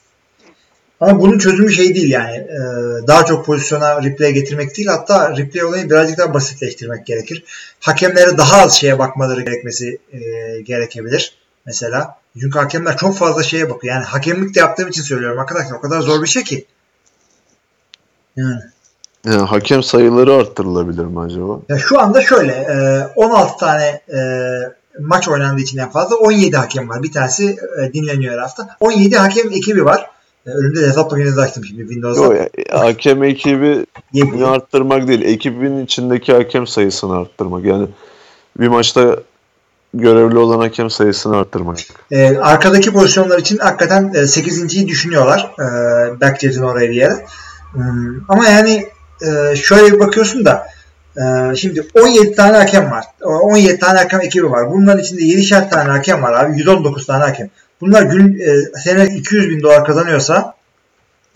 Ama bunun çözümü şey değil yani. E, daha çok pozisyona replay getirmek değil. Hatta replay olayı birazcık daha basitleştirmek gerekir. Hakemlere daha az şeye bakmaları gerekmesi e, gerekebilir. Mesela. Çünkü hakemler çok fazla şeye bakıyor. Yani hakemlik de yaptığım için söylüyorum arkadaşlar. O kadar zor bir şey ki. Yani. Yani hakem sayıları arttırılabilir mi acaba? Ya şu anda şöyle e, 16 tane e, maç oynandığı için en fazla 17 hakem var. Bir tanesi e, dinleniyor her hafta. 17 hakem ekibi var. E, önümde de hesap makinesi açtım şimdi Windows'da. Yok, ya, hakem ekibi Yedi. arttırmak değil. Ekibin içindeki hakem sayısını arttırmak. Yani bir maçta görevli olan hakem sayısını arttırmak. E, arkadaki pozisyonlar için hakikaten e, 8.yi düşünüyorlar. E, Backjet'in oraya bir yere. Hmm, ama yani e, şöyle bir bakıyorsun da e, şimdi 17 tane hakem var. O 17 tane hakem ekibi var. Bunların içinde 7'şer tane hakem var abi. 119 tane hakem. Bunlar gün e, sene 200 bin dolar kazanıyorsa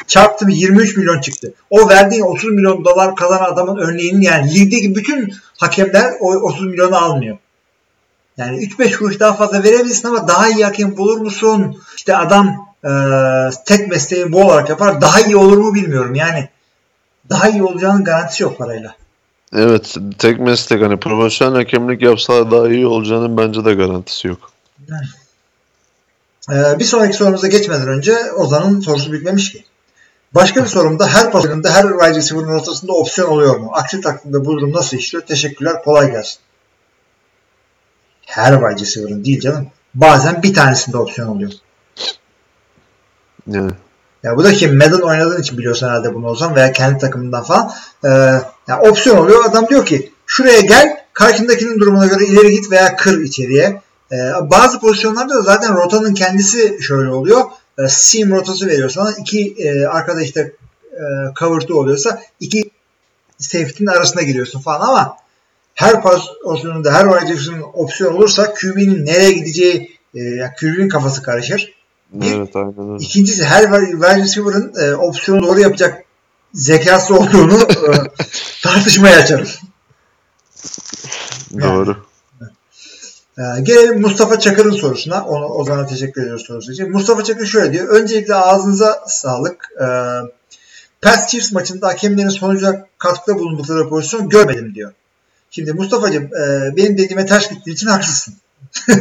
çarptı bir 23 milyon çıktı. O verdiğin 30 milyon dolar kazanan adamın örneğinin yani ligdeki bütün hakemler o 30 milyonu almıyor. Yani 3-5 kuruş daha fazla verebilirsin ama daha iyi hakem bulur musun? İşte adam e, tek mesleğini bu olarak yapar. Daha iyi olur mu bilmiyorum. Yani daha iyi olacağının garantisi yok parayla. Evet tek meslek hani profesyonel hakemlik yapsa daha iyi olacağının bence de garantisi yok. Ee, bir sonraki sorumuza geçmeden önce Ozan'ın sorusu bitmemiş ki. Başka bir sorumda her pozisyonda her wide receiver'ın ortasında opsiyon oluyor mu? Aksi takdirde bu durum nasıl işliyor? Teşekkürler. Kolay gelsin. Her wide receiver'ın değil canım. Bazen bir tanesinde opsiyon oluyor. Yani Ya bu da kim? Madden oynadığın için biliyorsun herhalde bunu Ozan veya kendi takımından falan. Ee, ya opsiyon oluyor. Adam diyor ki şuraya gel karşındakinin durumuna göre ileri git veya kır içeriye. Ee, bazı pozisyonlarda da zaten rotanın kendisi şöyle oluyor. Ee, seam rotası veriyor sana. İki e, arkada işte e, cover two oluyorsa iki safety'nin arasına giriyorsun falan ama her pozisyonunda her oyuncunun opsiyon olursa QB'nin nereye gideceği e, yani QB'nin kafası karışır. Bir- evet aynen öyle. İkincisi her wide receiver'ın e, opsiyonu doğru yapacak zekası olduğunu e, tartışmaya açarım. Doğru. E, gelelim Mustafa Çakır'ın sorusuna. Onu Ozan'a teşekkür ediyoruz sorusu için. Mustafa Çakır şöyle diyor. Öncelikle ağzınıza sağlık. E, Pats Chiefs maçında hakemlerin sonuca katkıda bulundukları pozisyon görmedim diyor. Şimdi Mustafa'cığım e, benim dediğime ters gittiği için haklısın.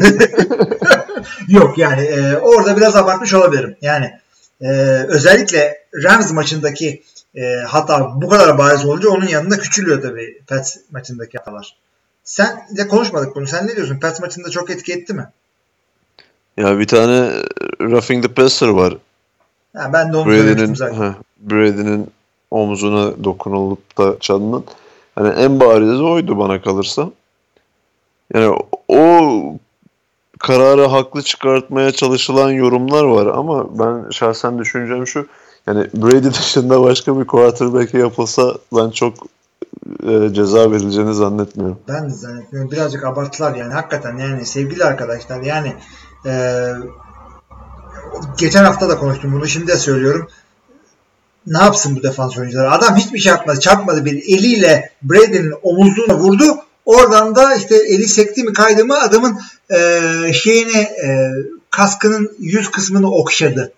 Yok yani e, orada biraz abartmış olabilirim. Yani e, özellikle Rams maçındaki e, hata bu kadar bariz olunca onun yanında küçülüyor tabii Pats maçındaki hatalar. Sen de konuşmadık bunu. Sen ne diyorsun? Pats maçında çok etki etti mi? Ya bir tane roughing the passer var. Ha, ben de onu Brady'nin zaten. Brady'nin omzuna dokunulup da çalınan. Hani en bariz oydu bana kalırsa. Yani o kararı haklı çıkartmaya çalışılan yorumlar var ama ben şahsen düşüncem şu. Yani Brady dışında başka bir quarterback'e yapılsa ben çok e, ceza verileceğini zannetmiyorum. Ben de zannetmiyorum. Birazcık abarttılar yani. Hakikaten yani sevgili arkadaşlar yani e, geçen hafta da konuştum bunu. Şimdi de söylüyorum. Ne yapsın bu defans oyuncuları? Adam hiçbir şey yapmadı. Çarpmadı. Bir eliyle Brady'nin omuzuna vurdu. Oradan da işte eli sekti mi kaydı mı adamın e, şeyini e, kaskının yüz kısmını okşadı.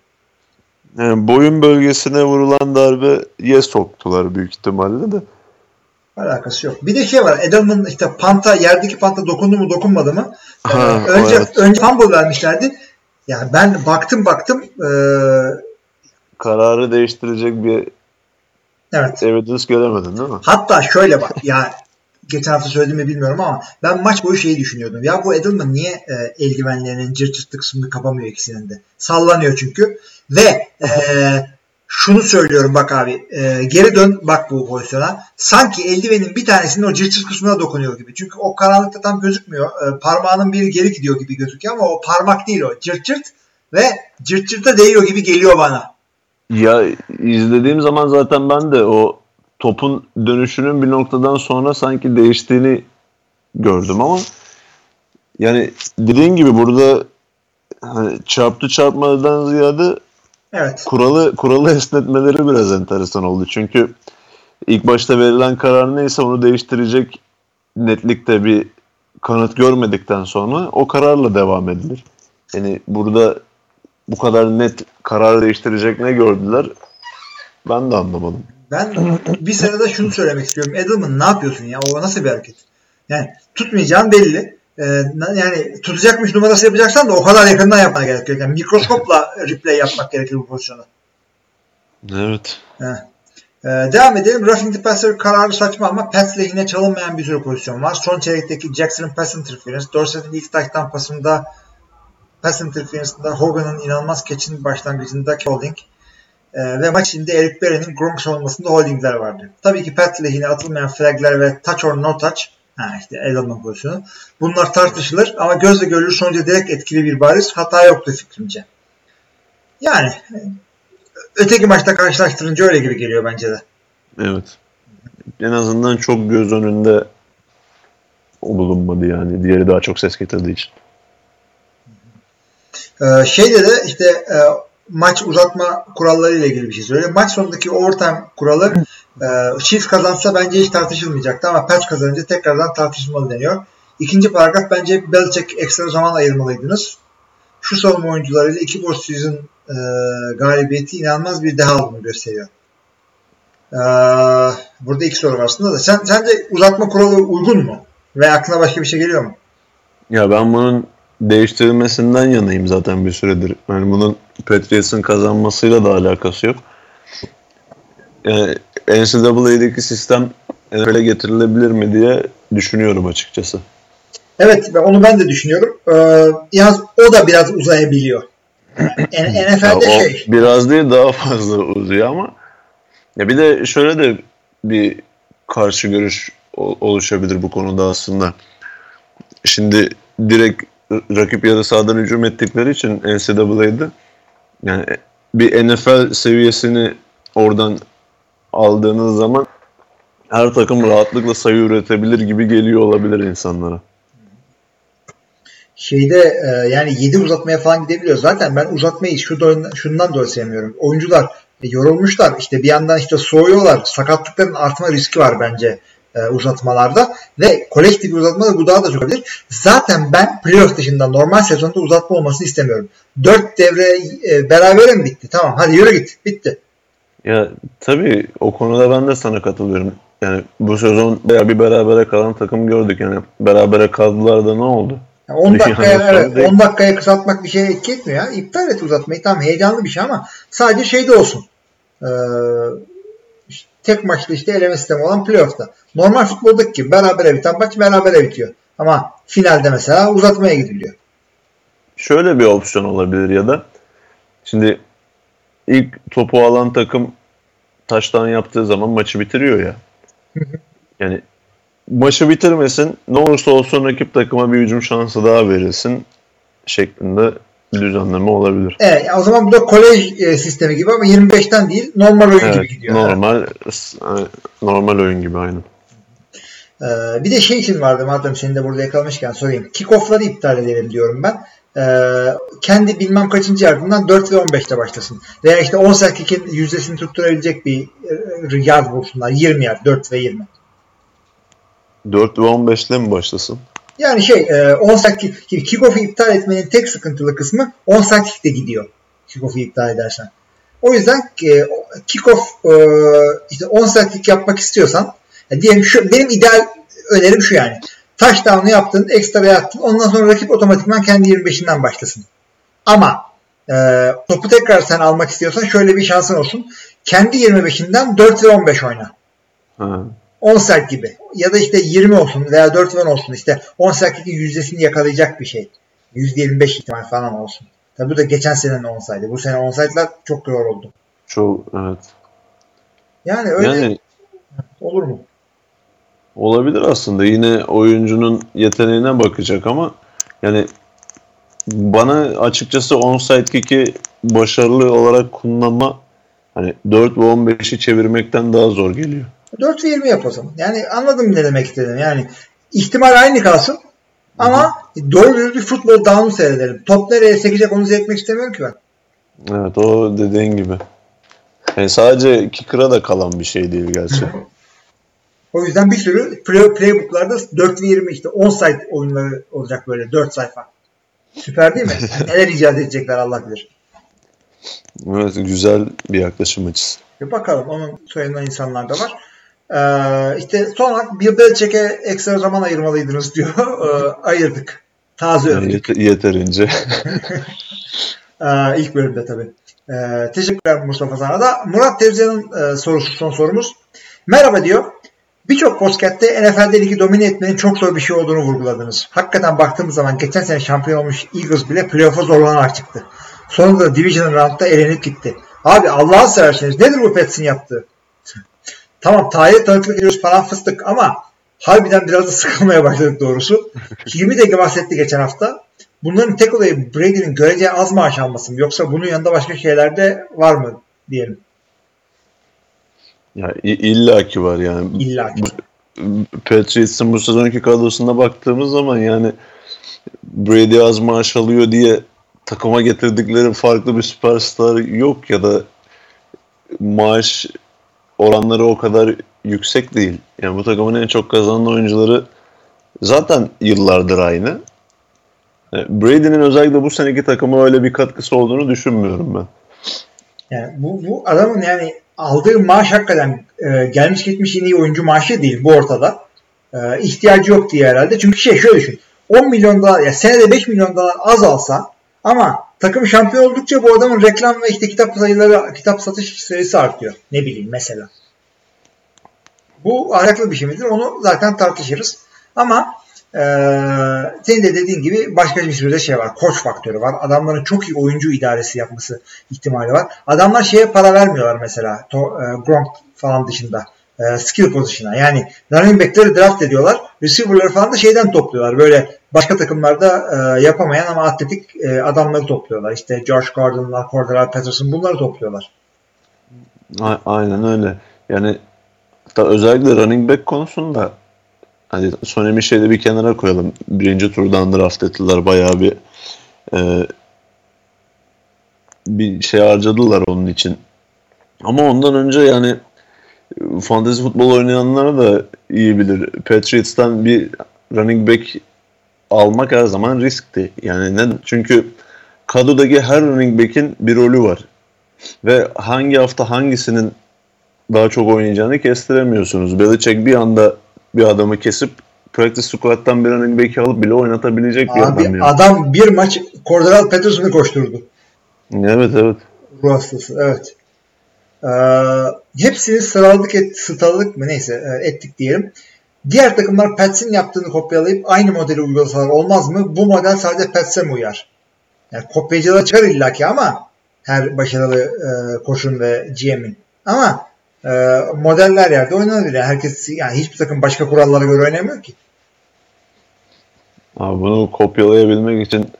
Yani boyun bölgesine vurulan darbe ye soktular büyük ihtimalle de. Alakası yok. Bir de şey var. Edelman işte panta yerdeki panta dokundu mu dokunmadı mı? Ee, Ha, önce evet. önce fumble vermişlerdi. Yani ben baktım baktım ee, Kararı değiştirecek bir evet. evidence göremedin değil mi? Hatta şöyle bak ya geçen hafta söylediğimi bilmiyorum ama ben maç boyu şeyi düşünüyordum. Ya bu Edelman niye e, eldivenlerinin cırt cırtlı kısmını kapamıyor ikisinin de? Sallanıyor çünkü. Ve e, şunu söylüyorum bak abi e, geri dön bak bu pozisyona. Sanki eldivenin bir tanesinin o cırt kısmına dokunuyor gibi. Çünkü o karanlıkta tam gözükmüyor. E, parmağının biri geri gidiyor gibi gözüküyor ama o parmak değil o. Cırt cırt ve cırt cırta değiyor gibi geliyor bana. Ya izlediğim zaman zaten ben de o topun dönüşünün bir noktadan sonra sanki değiştiğini gördüm ama yani dediğin gibi burada hani çarptı çarpmadan ziyade Evet. kuralı kuralı esnetmeleri biraz enteresan oldu. Çünkü ilk başta verilen karar neyse onu değiştirecek netlikte bir kanıt görmedikten sonra o kararla devam edilir. Yani burada bu kadar net karar değiştirecek ne gördüler? Ben de anlamadım. Ben bir sırada şunu söylemek istiyorum. Edelman ne yapıyorsun ya? O nasıl bir hareket? Yani tutmayacağın belli. Na- yani tutacakmış numarası yapacaksan da o kadar yakından yapman gerekiyor. Yani mikroskopla replay yapmak gerekir bu pozisyonu. Evet. Heh. Ee, devam edelim. Roughing the passer kararı saçma ama Pats lehine çalınmayan bir sürü pozisyon var. Son çeyrekteki Jackson'ın pass interference, Dorset'in ilk taştan pasında pass interference'ında Hogan'ın inanılmaz catch'in başlangıcında holding ee, ve maç içinde Eric Berry'nin Gronk savunmasında holdingler vardı. Tabii ki Pat lehine atılmayan flagler ve touch or no touch ha işte el alma pozisyonu. Bunlar tartışılır ama gözle görülür sonuca direkt etkili bir bariz hata yoktu fikrimce. Yani öteki maçta karşılaştırınca öyle gibi geliyor bence de. Evet. En azından çok göz önünde o bulunmadı yani. Diğeri daha çok ses getirdiği için. Ee, şeyde de işte e, maç uzatma kuralları ile ilgili bir şey söylüyor. Maç sonundaki overtime kuralı e, Chiefs kazansa bence hiç tartışılmayacaktı ama Pats kazanınca tekrardan tartışılmalı deniyor. İkinci paragraf bence Belichick ekstra zaman ayırmalıydınız. Şu savunma oyuncularıyla iki boş season e, galibiyeti inanılmaz bir deha olduğunu gösteriyor. E, burada iki soru var aslında da. Sen, sence uzatma kuralı uygun mu? Ve aklına başka bir şey geliyor mu? Ya ben bunun değiştirilmesinden yanayım zaten bir süredir. Yani bunun Patriots'ın kazanmasıyla da alakası yok. Yani NCAA'deki sistem NFL'e getirilebilir mi diye düşünüyorum açıkçası. Evet onu ben de düşünüyorum. Ee, yalnız o da biraz uzayabiliyor. Yani NFL'de Ya şey. Biraz değil daha fazla uzuyor ama ya bir de şöyle de bir karşı görüş oluşabilir bu konuda aslında. Şimdi direkt rakip yarı sahadan hücum ettikleri için NCAA'de yani bir NFL seviyesini oradan aldığınız zaman her takım rahatlıkla sayı üretebilir gibi geliyor olabilir insanlara. şeyde e, yani 7 uzatmaya falan gidebiliyor. Zaten ben uzatmayı şuradan, şundan dolayı sevmiyorum. Oyuncular e, yorulmuşlar. İşte bir yandan işte soğuyorlar. Sakatlıkların artma riski var bence e, uzatmalarda. Ve kolektif uzatmada bu daha da çok olabilir. Zaten ben playoff dışında normal sezonda uzatma olmasını istemiyorum. 4 devre e, berabere mi bitti? Tamam hadi yürü git. Bitti. Ya tabii o konuda ben de sana katılıyorum. Yani bu sezon bayağı bir berabere kalan takım gördük. Yani berabere kaldılar da ne oldu? Yani 10 Bir dakikaya sonra evet, değil. 10 dakikaya kısaltmak bir şeye etki etmiyor ya. İptal et uzatmayı. Tamam heyecanlı bir şey ama sadece şeyde olsun. Ee, tek maçlı işte eleme sistemi olan playoff'ta. Normal futboldaki gibi berabere biten maç berabere bitiyor. Ama finalde mesela uzatmaya gidiliyor. Şöyle bir opsiyon olabilir ya da şimdi ilk topu alan takım taştan yaptığı zaman maçı bitiriyor ya. Yani maçı bitirmesin ne olursa olsun rakip takıma bir hücum şansı daha verilsin şeklinde düzenleme olabilir. Evet, o zaman bu da kolej e, sistemi gibi ama 25'ten değil normal oyun gibi Evet, gidiyor. normal normal oyun gibi aynen. Ee, bir de şey için vardı madem seni de burada yakalamışken sorayım. Kickoff'ları iptal edelim diyorum ben. Ee, kendi bilmem kaçıncı yardımdan 4 ve 15'te başlasın. Veya işte 10 kick'in yüzdesini tutturabilecek bir e, yard bulsunlar. 20 yard, 4 ve 20. 4 ve 15 ile mi başlasın? Yani şey e, 10 kick, kickoff'u iptal etmenin tek sıkıntılı kısmı 10 kick de gidiyor. Kickoff'u iptal edersen. O yüzden e, kickoff e, işte 10 kick yapmak istiyorsan ya diyelim şu benim ideal önerim şu yani. Touchdown'u yaptın, ekstra yaptın. Ondan sonra rakip otomatikman kendi 25'inden başlasın. Ama e, topu tekrar sen almak istiyorsan şöyle bir şansın olsun. Kendi 25'inden 4 ve 15 oyna. Ha. 10 saat gibi. Ya da işte 20 olsun veya 4 ve 10 olsun. İşte 10 saatteki yüzdesini yakalayacak bir şey. %25 ihtimal falan olsun. Tabi bu da geçen senenin 10 saydı. Bu sene 10 saydılar çok zor oldu. Çok evet. Yani öyle Yani olur mu? Olabilir aslında. Yine oyuncunun yeteneğine bakacak ama yani bana açıkçası onside kick'i başarılı olarak kullanma hani 4 ve 15'i çevirmekten daha zor geliyor. 4 ve 20 yap o zaman. Yani anladım ne demek istediğim. Yani ihtimal aynı kalsın ama doğru düzgün bir futbol down'u seyredelim. Top nereye sekecek onu seyretmek istemiyorum ki ben. Evet o dediğin gibi. Yani sadece kicker'a da kalan bir şey değil gerçi. O yüzden bir sürü play, playbooklarda 4 ve 20 işte 10 sayfa oyunları olacak böyle 4 sayfa. Süper değil mi? Neler icat edecekler Allah bilir. Evet güzel bir yaklaşım açısı. Bir bakalım onun soyundan insanlar da var. Ee, işte sonra bir Belichick'e ekstra zaman ayırmalıydınız diyor. Ee, ayırdık. Taze Yani övdük. yete- yeterince. Ee, ilk bölümde tabii. Ee, teşekkürler Mustafa sana da. Murat Tevzi'nin e, sorusu son sorumuz. Merhaba diyor. Birçok podcast'te NFL'de ligi domine etmenin çok zor bir şey olduğunu vurguladınız. Hakikaten baktığımız zaman geçen sene şampiyon olmuş Eagles bile playoff'a zorlanarak çıktı. Sonunda Division Round'da elenip gitti. Abi Allah'a severseniz nedir bu Pets'in yaptığı? Tamam tarih tanıklık ediyoruz falan fıstık ama harbiden biraz da sıkılmaya başladık doğrusu. Hilmi de bahsetti geçen hafta. Bunların tek olayı Brady'nin göreceği az maaş alması mı? Yoksa bunun yanında başka şeyler de var mı diyelim. Ya i- illaki var yani. İlla ki. Patriots'ın bu sezonki kadrosuna baktığımız zaman yani Brady az maaş alıyor diye takıma getirdikleri farklı bir süperstar yok ya da maaş oranları o kadar yüksek değil. Yani bu takımın en çok kazanan oyuncuları zaten yıllardır aynı. Brady'nin özellikle bu seneki takıma öyle bir katkısı olduğunu düşünmüyorum ben. Yani bu, bu adamın yani aldığı maaş hakikaten e, gelmiş gitmiş en iyi oyuncu maaşı değil bu ortada. E, ihtiyacı yok diye herhalde. Çünkü şey şöyle düşün. 10 milyon dolar ya senede 5 milyon dolar az alsa ama takım şampiyon oldukça bu adamın reklam ve işte kitap sayıları, kitap satış sayısı artıyor. Ne bileyim mesela. Bu ahlaklı bir şey midir? Onu zaten tartışırız. Ama ee, senin de dediğin gibi başka bir sürü de şey var. Koç faktörü var. Adamların çok iyi oyuncu idaresi yapması ihtimali var. Adamlar şeye para vermiyorlar mesela. To, e, Gronk falan dışında. E, skill pozisyona. Yani running back'leri draft ediyorlar. Receiver'ları falan da şeyden topluyorlar. Böyle başka takımlarda e, yapamayan ama atletik e, adamları topluyorlar. İşte Josh Gordon'lar, Cordell Patterson bunları topluyorlar. A- Aynen öyle. Yani hatta özellikle running back konusunda hani Sonemi şeyde bir kenara koyalım. Birinci turdan draft ettiler. Bayağı bir e, bir şey harcadılar onun için. Ama ondan önce yani fantasy futbol oynayanlar da iyi bilir. Patriots'tan bir running back almak her zaman riskti. Yani ne, çünkü kadrodaki her running back'in bir rolü var. Ve hangi hafta hangisinin daha çok oynayacağını kestiremiyorsunuz. Belichick bir anda bir adamı kesip practice squad'dan bir running back'i alıp bile oynatabilecek bir Abi adam yani. adam bir maç Cordell Patterson'ı koşturdu. Evet evet. Ruh hastası. Evet. Ee, hepsini sıraladık, et, sıraladık mı neyse e, ettik diyelim. Diğer takımlar Pats'in yaptığını kopyalayıp aynı modeli uygulasalar olmaz mı? Bu model sadece Pats'e mi uyar? Yani kopyacılar çıkar illaki ama her başarılı e, koşun ve GM'in. Ama e, modeller yerde oynanabilir. Yani herkes yani hiçbir takım başka kurallara göre oynamıyor ki. Abi bunu kopyalayabilmek için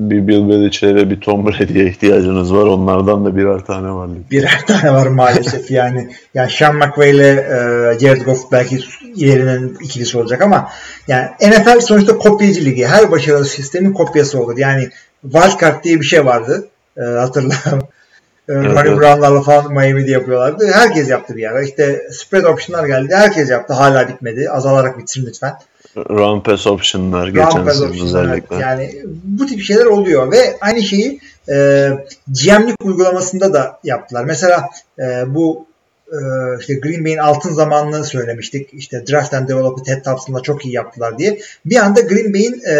bir Bill Belichick'e ve bir Tom Brady'ye ihtiyacınız var. Onlardan da birer tane var. birer tane var maalesef yani. Yani Sean McVay ile e, Jared Goff belki yerinin ikilisi olacak ama yani NFL sonuçta kopyacı ligi. Her başarılı sistemin kopyası olur. Yani wildcard diye bir şey vardı. E, hatırlarım. Ronnie evet. Brown'larla falan Miami'de yapıyorlardı. Herkes yaptı bir ara. İşte spread option'lar geldi. Herkes yaptı. Hala bitmedi. Azalarak bitsin lütfen. Pass option'lar geçen sene özellikle. Yani bu tip şeyler oluyor ve aynı şeyi e, GM'lik uygulamasında da yaptılar. Mesela e, bu e, işte Green Bay'in altın zamanını söylemiştik. İşte Draft and Develop'ı Ted Thompson'la çok iyi yaptılar diye. Bir anda Green Bay'in e,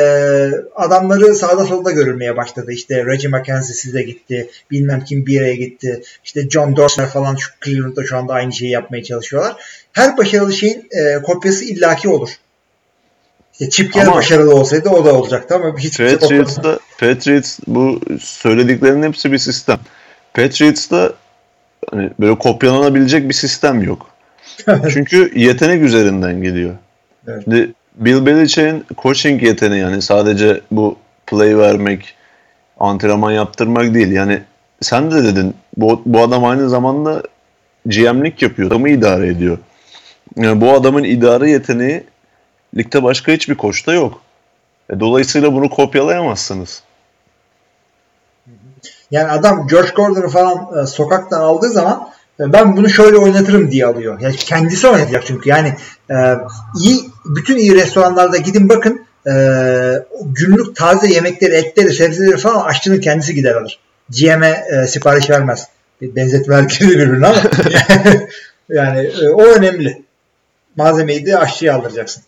adamları sağda solda görülmeye başladı. İşte Reggie McKenzie size gitti. Bilmem kim bir yere gitti. İşte John Dorsey falan şu Cleveland'da şu anda aynı şeyi yapmaya çalışıyorlar. Her başarılı şeyin e, kopyası illaki olur. Chip Kelly Ama- başarılı olsaydı o da olacaktı ama hiç Patriots'ta Patriots bu söylediklerinin hepsi bir sistem. Patriots'ta hani böyle kopyalanabilecek bir sistem yok. Çünkü yetenek üzerinden geliyor. Evet. Şimdi Bill Belichick'in coaching yeteneği yani sadece bu play vermek, antrenman yaptırmak değil. Yani sen de dedin bu, bu adam aynı zamanda GM'lik yapıyor. Adamı idare ediyor. Yani bu adamın idare yeteneği ligde başka hiçbir koçta yok. E, dolayısıyla bunu kopyalayamazsınız. Yani adam George Gordon'u falan e, sokaktan aldığı zaman e, ben bunu şöyle oynatırım diye alıyor. Yani kendisi oynatacak çünkü. Yani e, iyi bütün iyi restoranlarda gidin bakın e, günlük taze yemekleri, etleri, sebzeleri falan aşçının kendisi gider alır. GM'e e, sipariş vermez. Benzetmeler girdi birbirine ama yani e, o önemli. Malzemeyi de aşçıya aldıracaksın.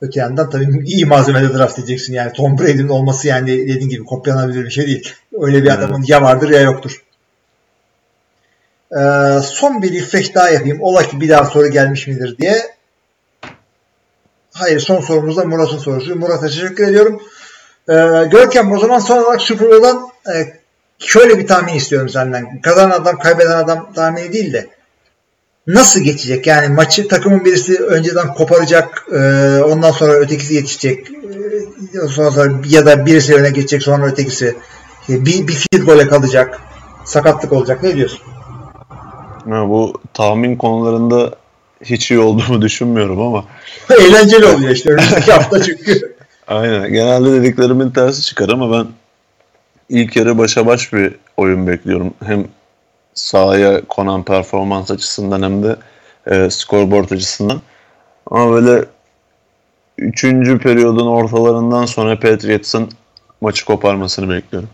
Öte yandan tabii iyi malzemede draft edeceksin. Yani Tom Brady'nin olması yani dediğin gibi kopyalanabilir bir şey değil. Öyle bir Evet. adamın ya vardır ya yoktur. Ee, son bir refresh daha yapayım. Ola ki bir daha soru gelmiş midir diye. Hayır son sorumuz da Murat'ın sorusu. Murat'a teşekkür ediyorum. Ee, Görkem o zaman son olarak Super Bowl'dan e, şöyle bir tahmin istiyorum senden. Kazanan adam kaybeden adam tahmini değil de nasıl geçecek? Yani maçı takımın birisi önceden koparacak e, ondan sonra ötekisi yetişecek e, sonra, sonra ya da birisi öne geçecek sonra ötekisi E, bir, bir field gole kalacak sakatlık olacak. Ne diyorsun? Ya bu tahmin konularında hiç iyi olduğumu düşünmüyorum ama Eğlenceli oluyor işte önümüzdeki hafta çünkü. aynen genelde dediklerimin tersi çıkar ama ben ilk yarı başa baş bir oyun bekliyorum. Hem sahaya konan performans açısından hem de e, scoreboard açısından. Ama böyle üçüncü periyodun ortalarından sonra Patriots'ın maçı koparmasını bekliyorum.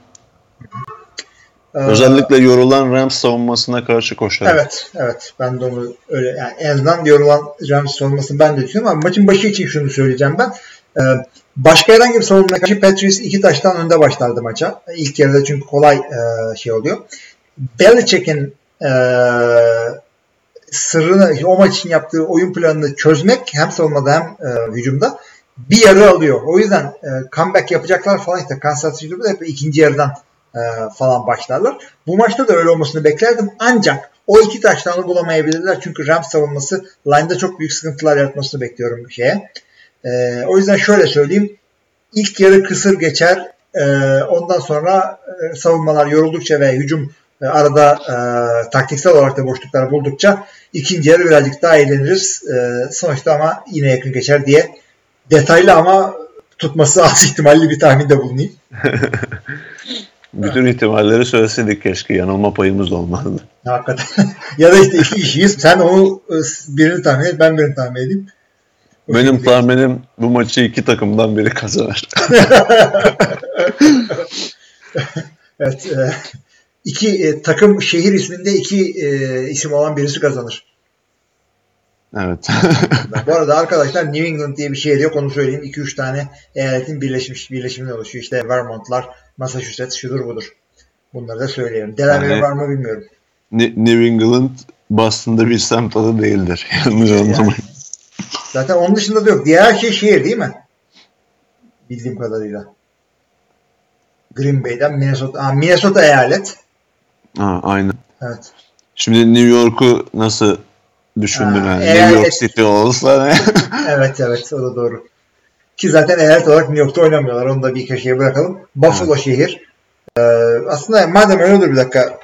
Ee, Özellikle yorulan Rams savunmasına karşı koşarak. Evet, evet. Ben de onu öyle yani en azından yorulan Rams savunmasını ben de düşünüyorum ama maçın başı için şunu söyleyeceğim ben. Ee, başka herhangi bir savunmaya karşı Patriots iki taştan önde başlardı maça. İlk yarıda çünkü kolay e, şey oluyor. Belichick'in e, sırrını o maç için yaptığı oyun planını çözmek hem savunmada hem e, hücumda bir yarı alıyor. O yüzden e, comeback yapacaklar falan işte Kansas City'de hep ikinci yarıdan e, falan başlarlar. Bu maçta da öyle olmasını beklerdim. Ancak o iki taştanı bulamayabilirler. Çünkü Rams savunması line'da çok büyük sıkıntılar yaratmasını bekliyorum şeye. E, o yüzden şöyle söyleyeyim. İlk yarı kısır geçer. E, ondan sonra e, savunmalar yoruldukça ve hücum e, arada e, taktiksel olarak da boşluklar buldukça ikinci yarı birazcık daha eğleniriz. E, sonuçta ama yine yakın geçer diye detaylı ama tutması az ihtimalli bir tahminde bulunayım. Bütün ihtimalleri söyleseydik keşke yanılma payımız da olmazdı. Hakikaten. ya da işte iki kişiyiz. Sen onu e, birini tahmin et, ben birini tahmin edeyim. O Benim tahminim bu maçı iki takımdan biri kazanır. Evet. E, iki e, takım şehir isminde iki e, isim olan birisi kazanır. evet. Bu arada arkadaşlar New England diye bir şehir yok onu söyleyeyim. 2-3 tane eyaletin birleşmiş birleşiminden oluşuyor. İşte Vermont'lar, Massachusetts şudur budur. Bunları da söyleyelim. Delaware Yani- var mı bilmiyorum. Ne- New England Boston'da bir semt adı değildir. Yanlış anlamayın. Zaten onun dışında da yok. Diğer şey şehir değil mi? Bildiğim kadarıyla. Green Bay'den Minnesota. Aa, Minnesota eyalet. Ha, aynen. Evet. Şimdi New York'u nasıl düşündün? Ha, yani? eğer- New York City olsa ne? Evet evet o da doğru. Ki zaten eyalet olarak New York'ta oynamıyorlar. Onu da bir köşeye bırakalım. Buffalo şehir. Ee, aslında madem öyle olur bir dakika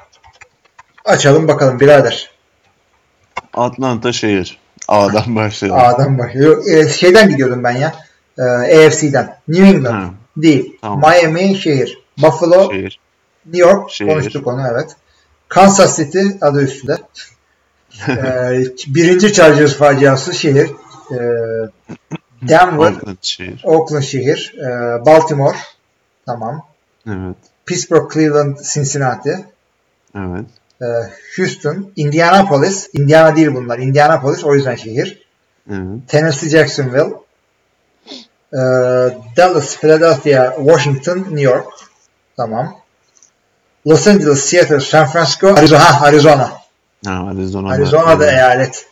açalım bakalım birader. Atlanta şehir. A'dan başlayalım. A'dan başlıyor. Ee, şeyden gidiyordum ben ya. Ee, AFC'den. New England. Ha, Değil. Tamam. Miami şehir. Buffalo şehir. New York Şehir. konuştuk onu evet. Kansas City adı üstünde. ee, birinci Chargers faciası şehir. Ee, Denver, Oakland şehir. Oakland şehir. Ee, Baltimore. Tamam. Evet. Pittsburgh, Cleveland, Cincinnati. Evet. Ee, Houston, Indianapolis. Indiana değil bunlar. Indianapolis o yüzden şehir. Evet. Tennessee, Jacksonville. Ee, Dallas, Philadelphia, Washington, New York. Tamam. Los Angeles, Seattle, San Francisco, Arizona. Arizona. Ha, Arizona. Arizona'da eyalet.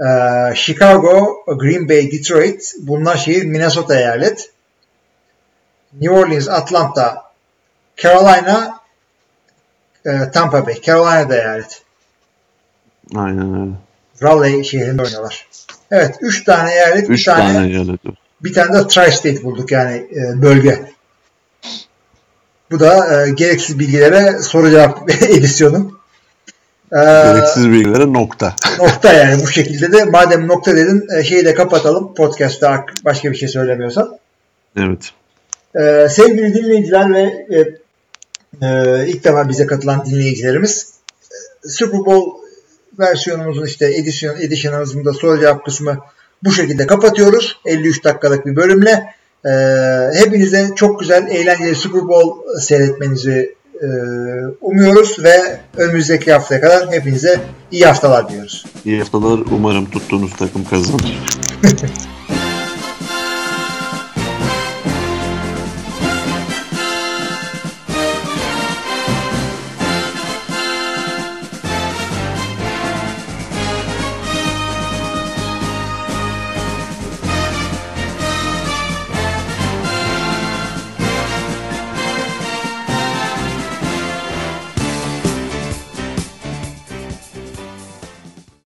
Ee, Chicago, Green Bay, Detroit. Bunlar şehir Minnesota eyalet. New Orleans, Atlanta, Carolina, e, Tampa Bay. Carolina'da eyalet. Aynen öyle. Raleigh şehrinde oynuyorlar. Evet. Üç tane eyalet. Üç bir tane, tane eyalet bir tane de Tri-State bulduk yani e, bölge. Bu da e, gereksiz bilgilere soru cevap edisyonu. Ee, Gereksiz bilgilere nokta. nokta yani bu şekilde de madem nokta dedin e, şeyi de kapatalım podcast'ta başka bir şey söylemiyorsan. Evet. Ee, sevgili dinleyiciler ve e, e, ilk defa bize katılan dinleyicilerimiz Super Bowl versiyonumuzun işte edisyon edition'ımızın da soru cevap kısmı bu şekilde kapatıyoruz. 53 dakikalık bir bölümle. Ee, hepinize çok güzel, eğlenceli Super Bowl seyretmenizi e, umuyoruz ve önümüzdeki haftaya kadar hepinize iyi haftalar diyoruz. İyi haftalar. Umarım tuttuğunuz takım kazanır.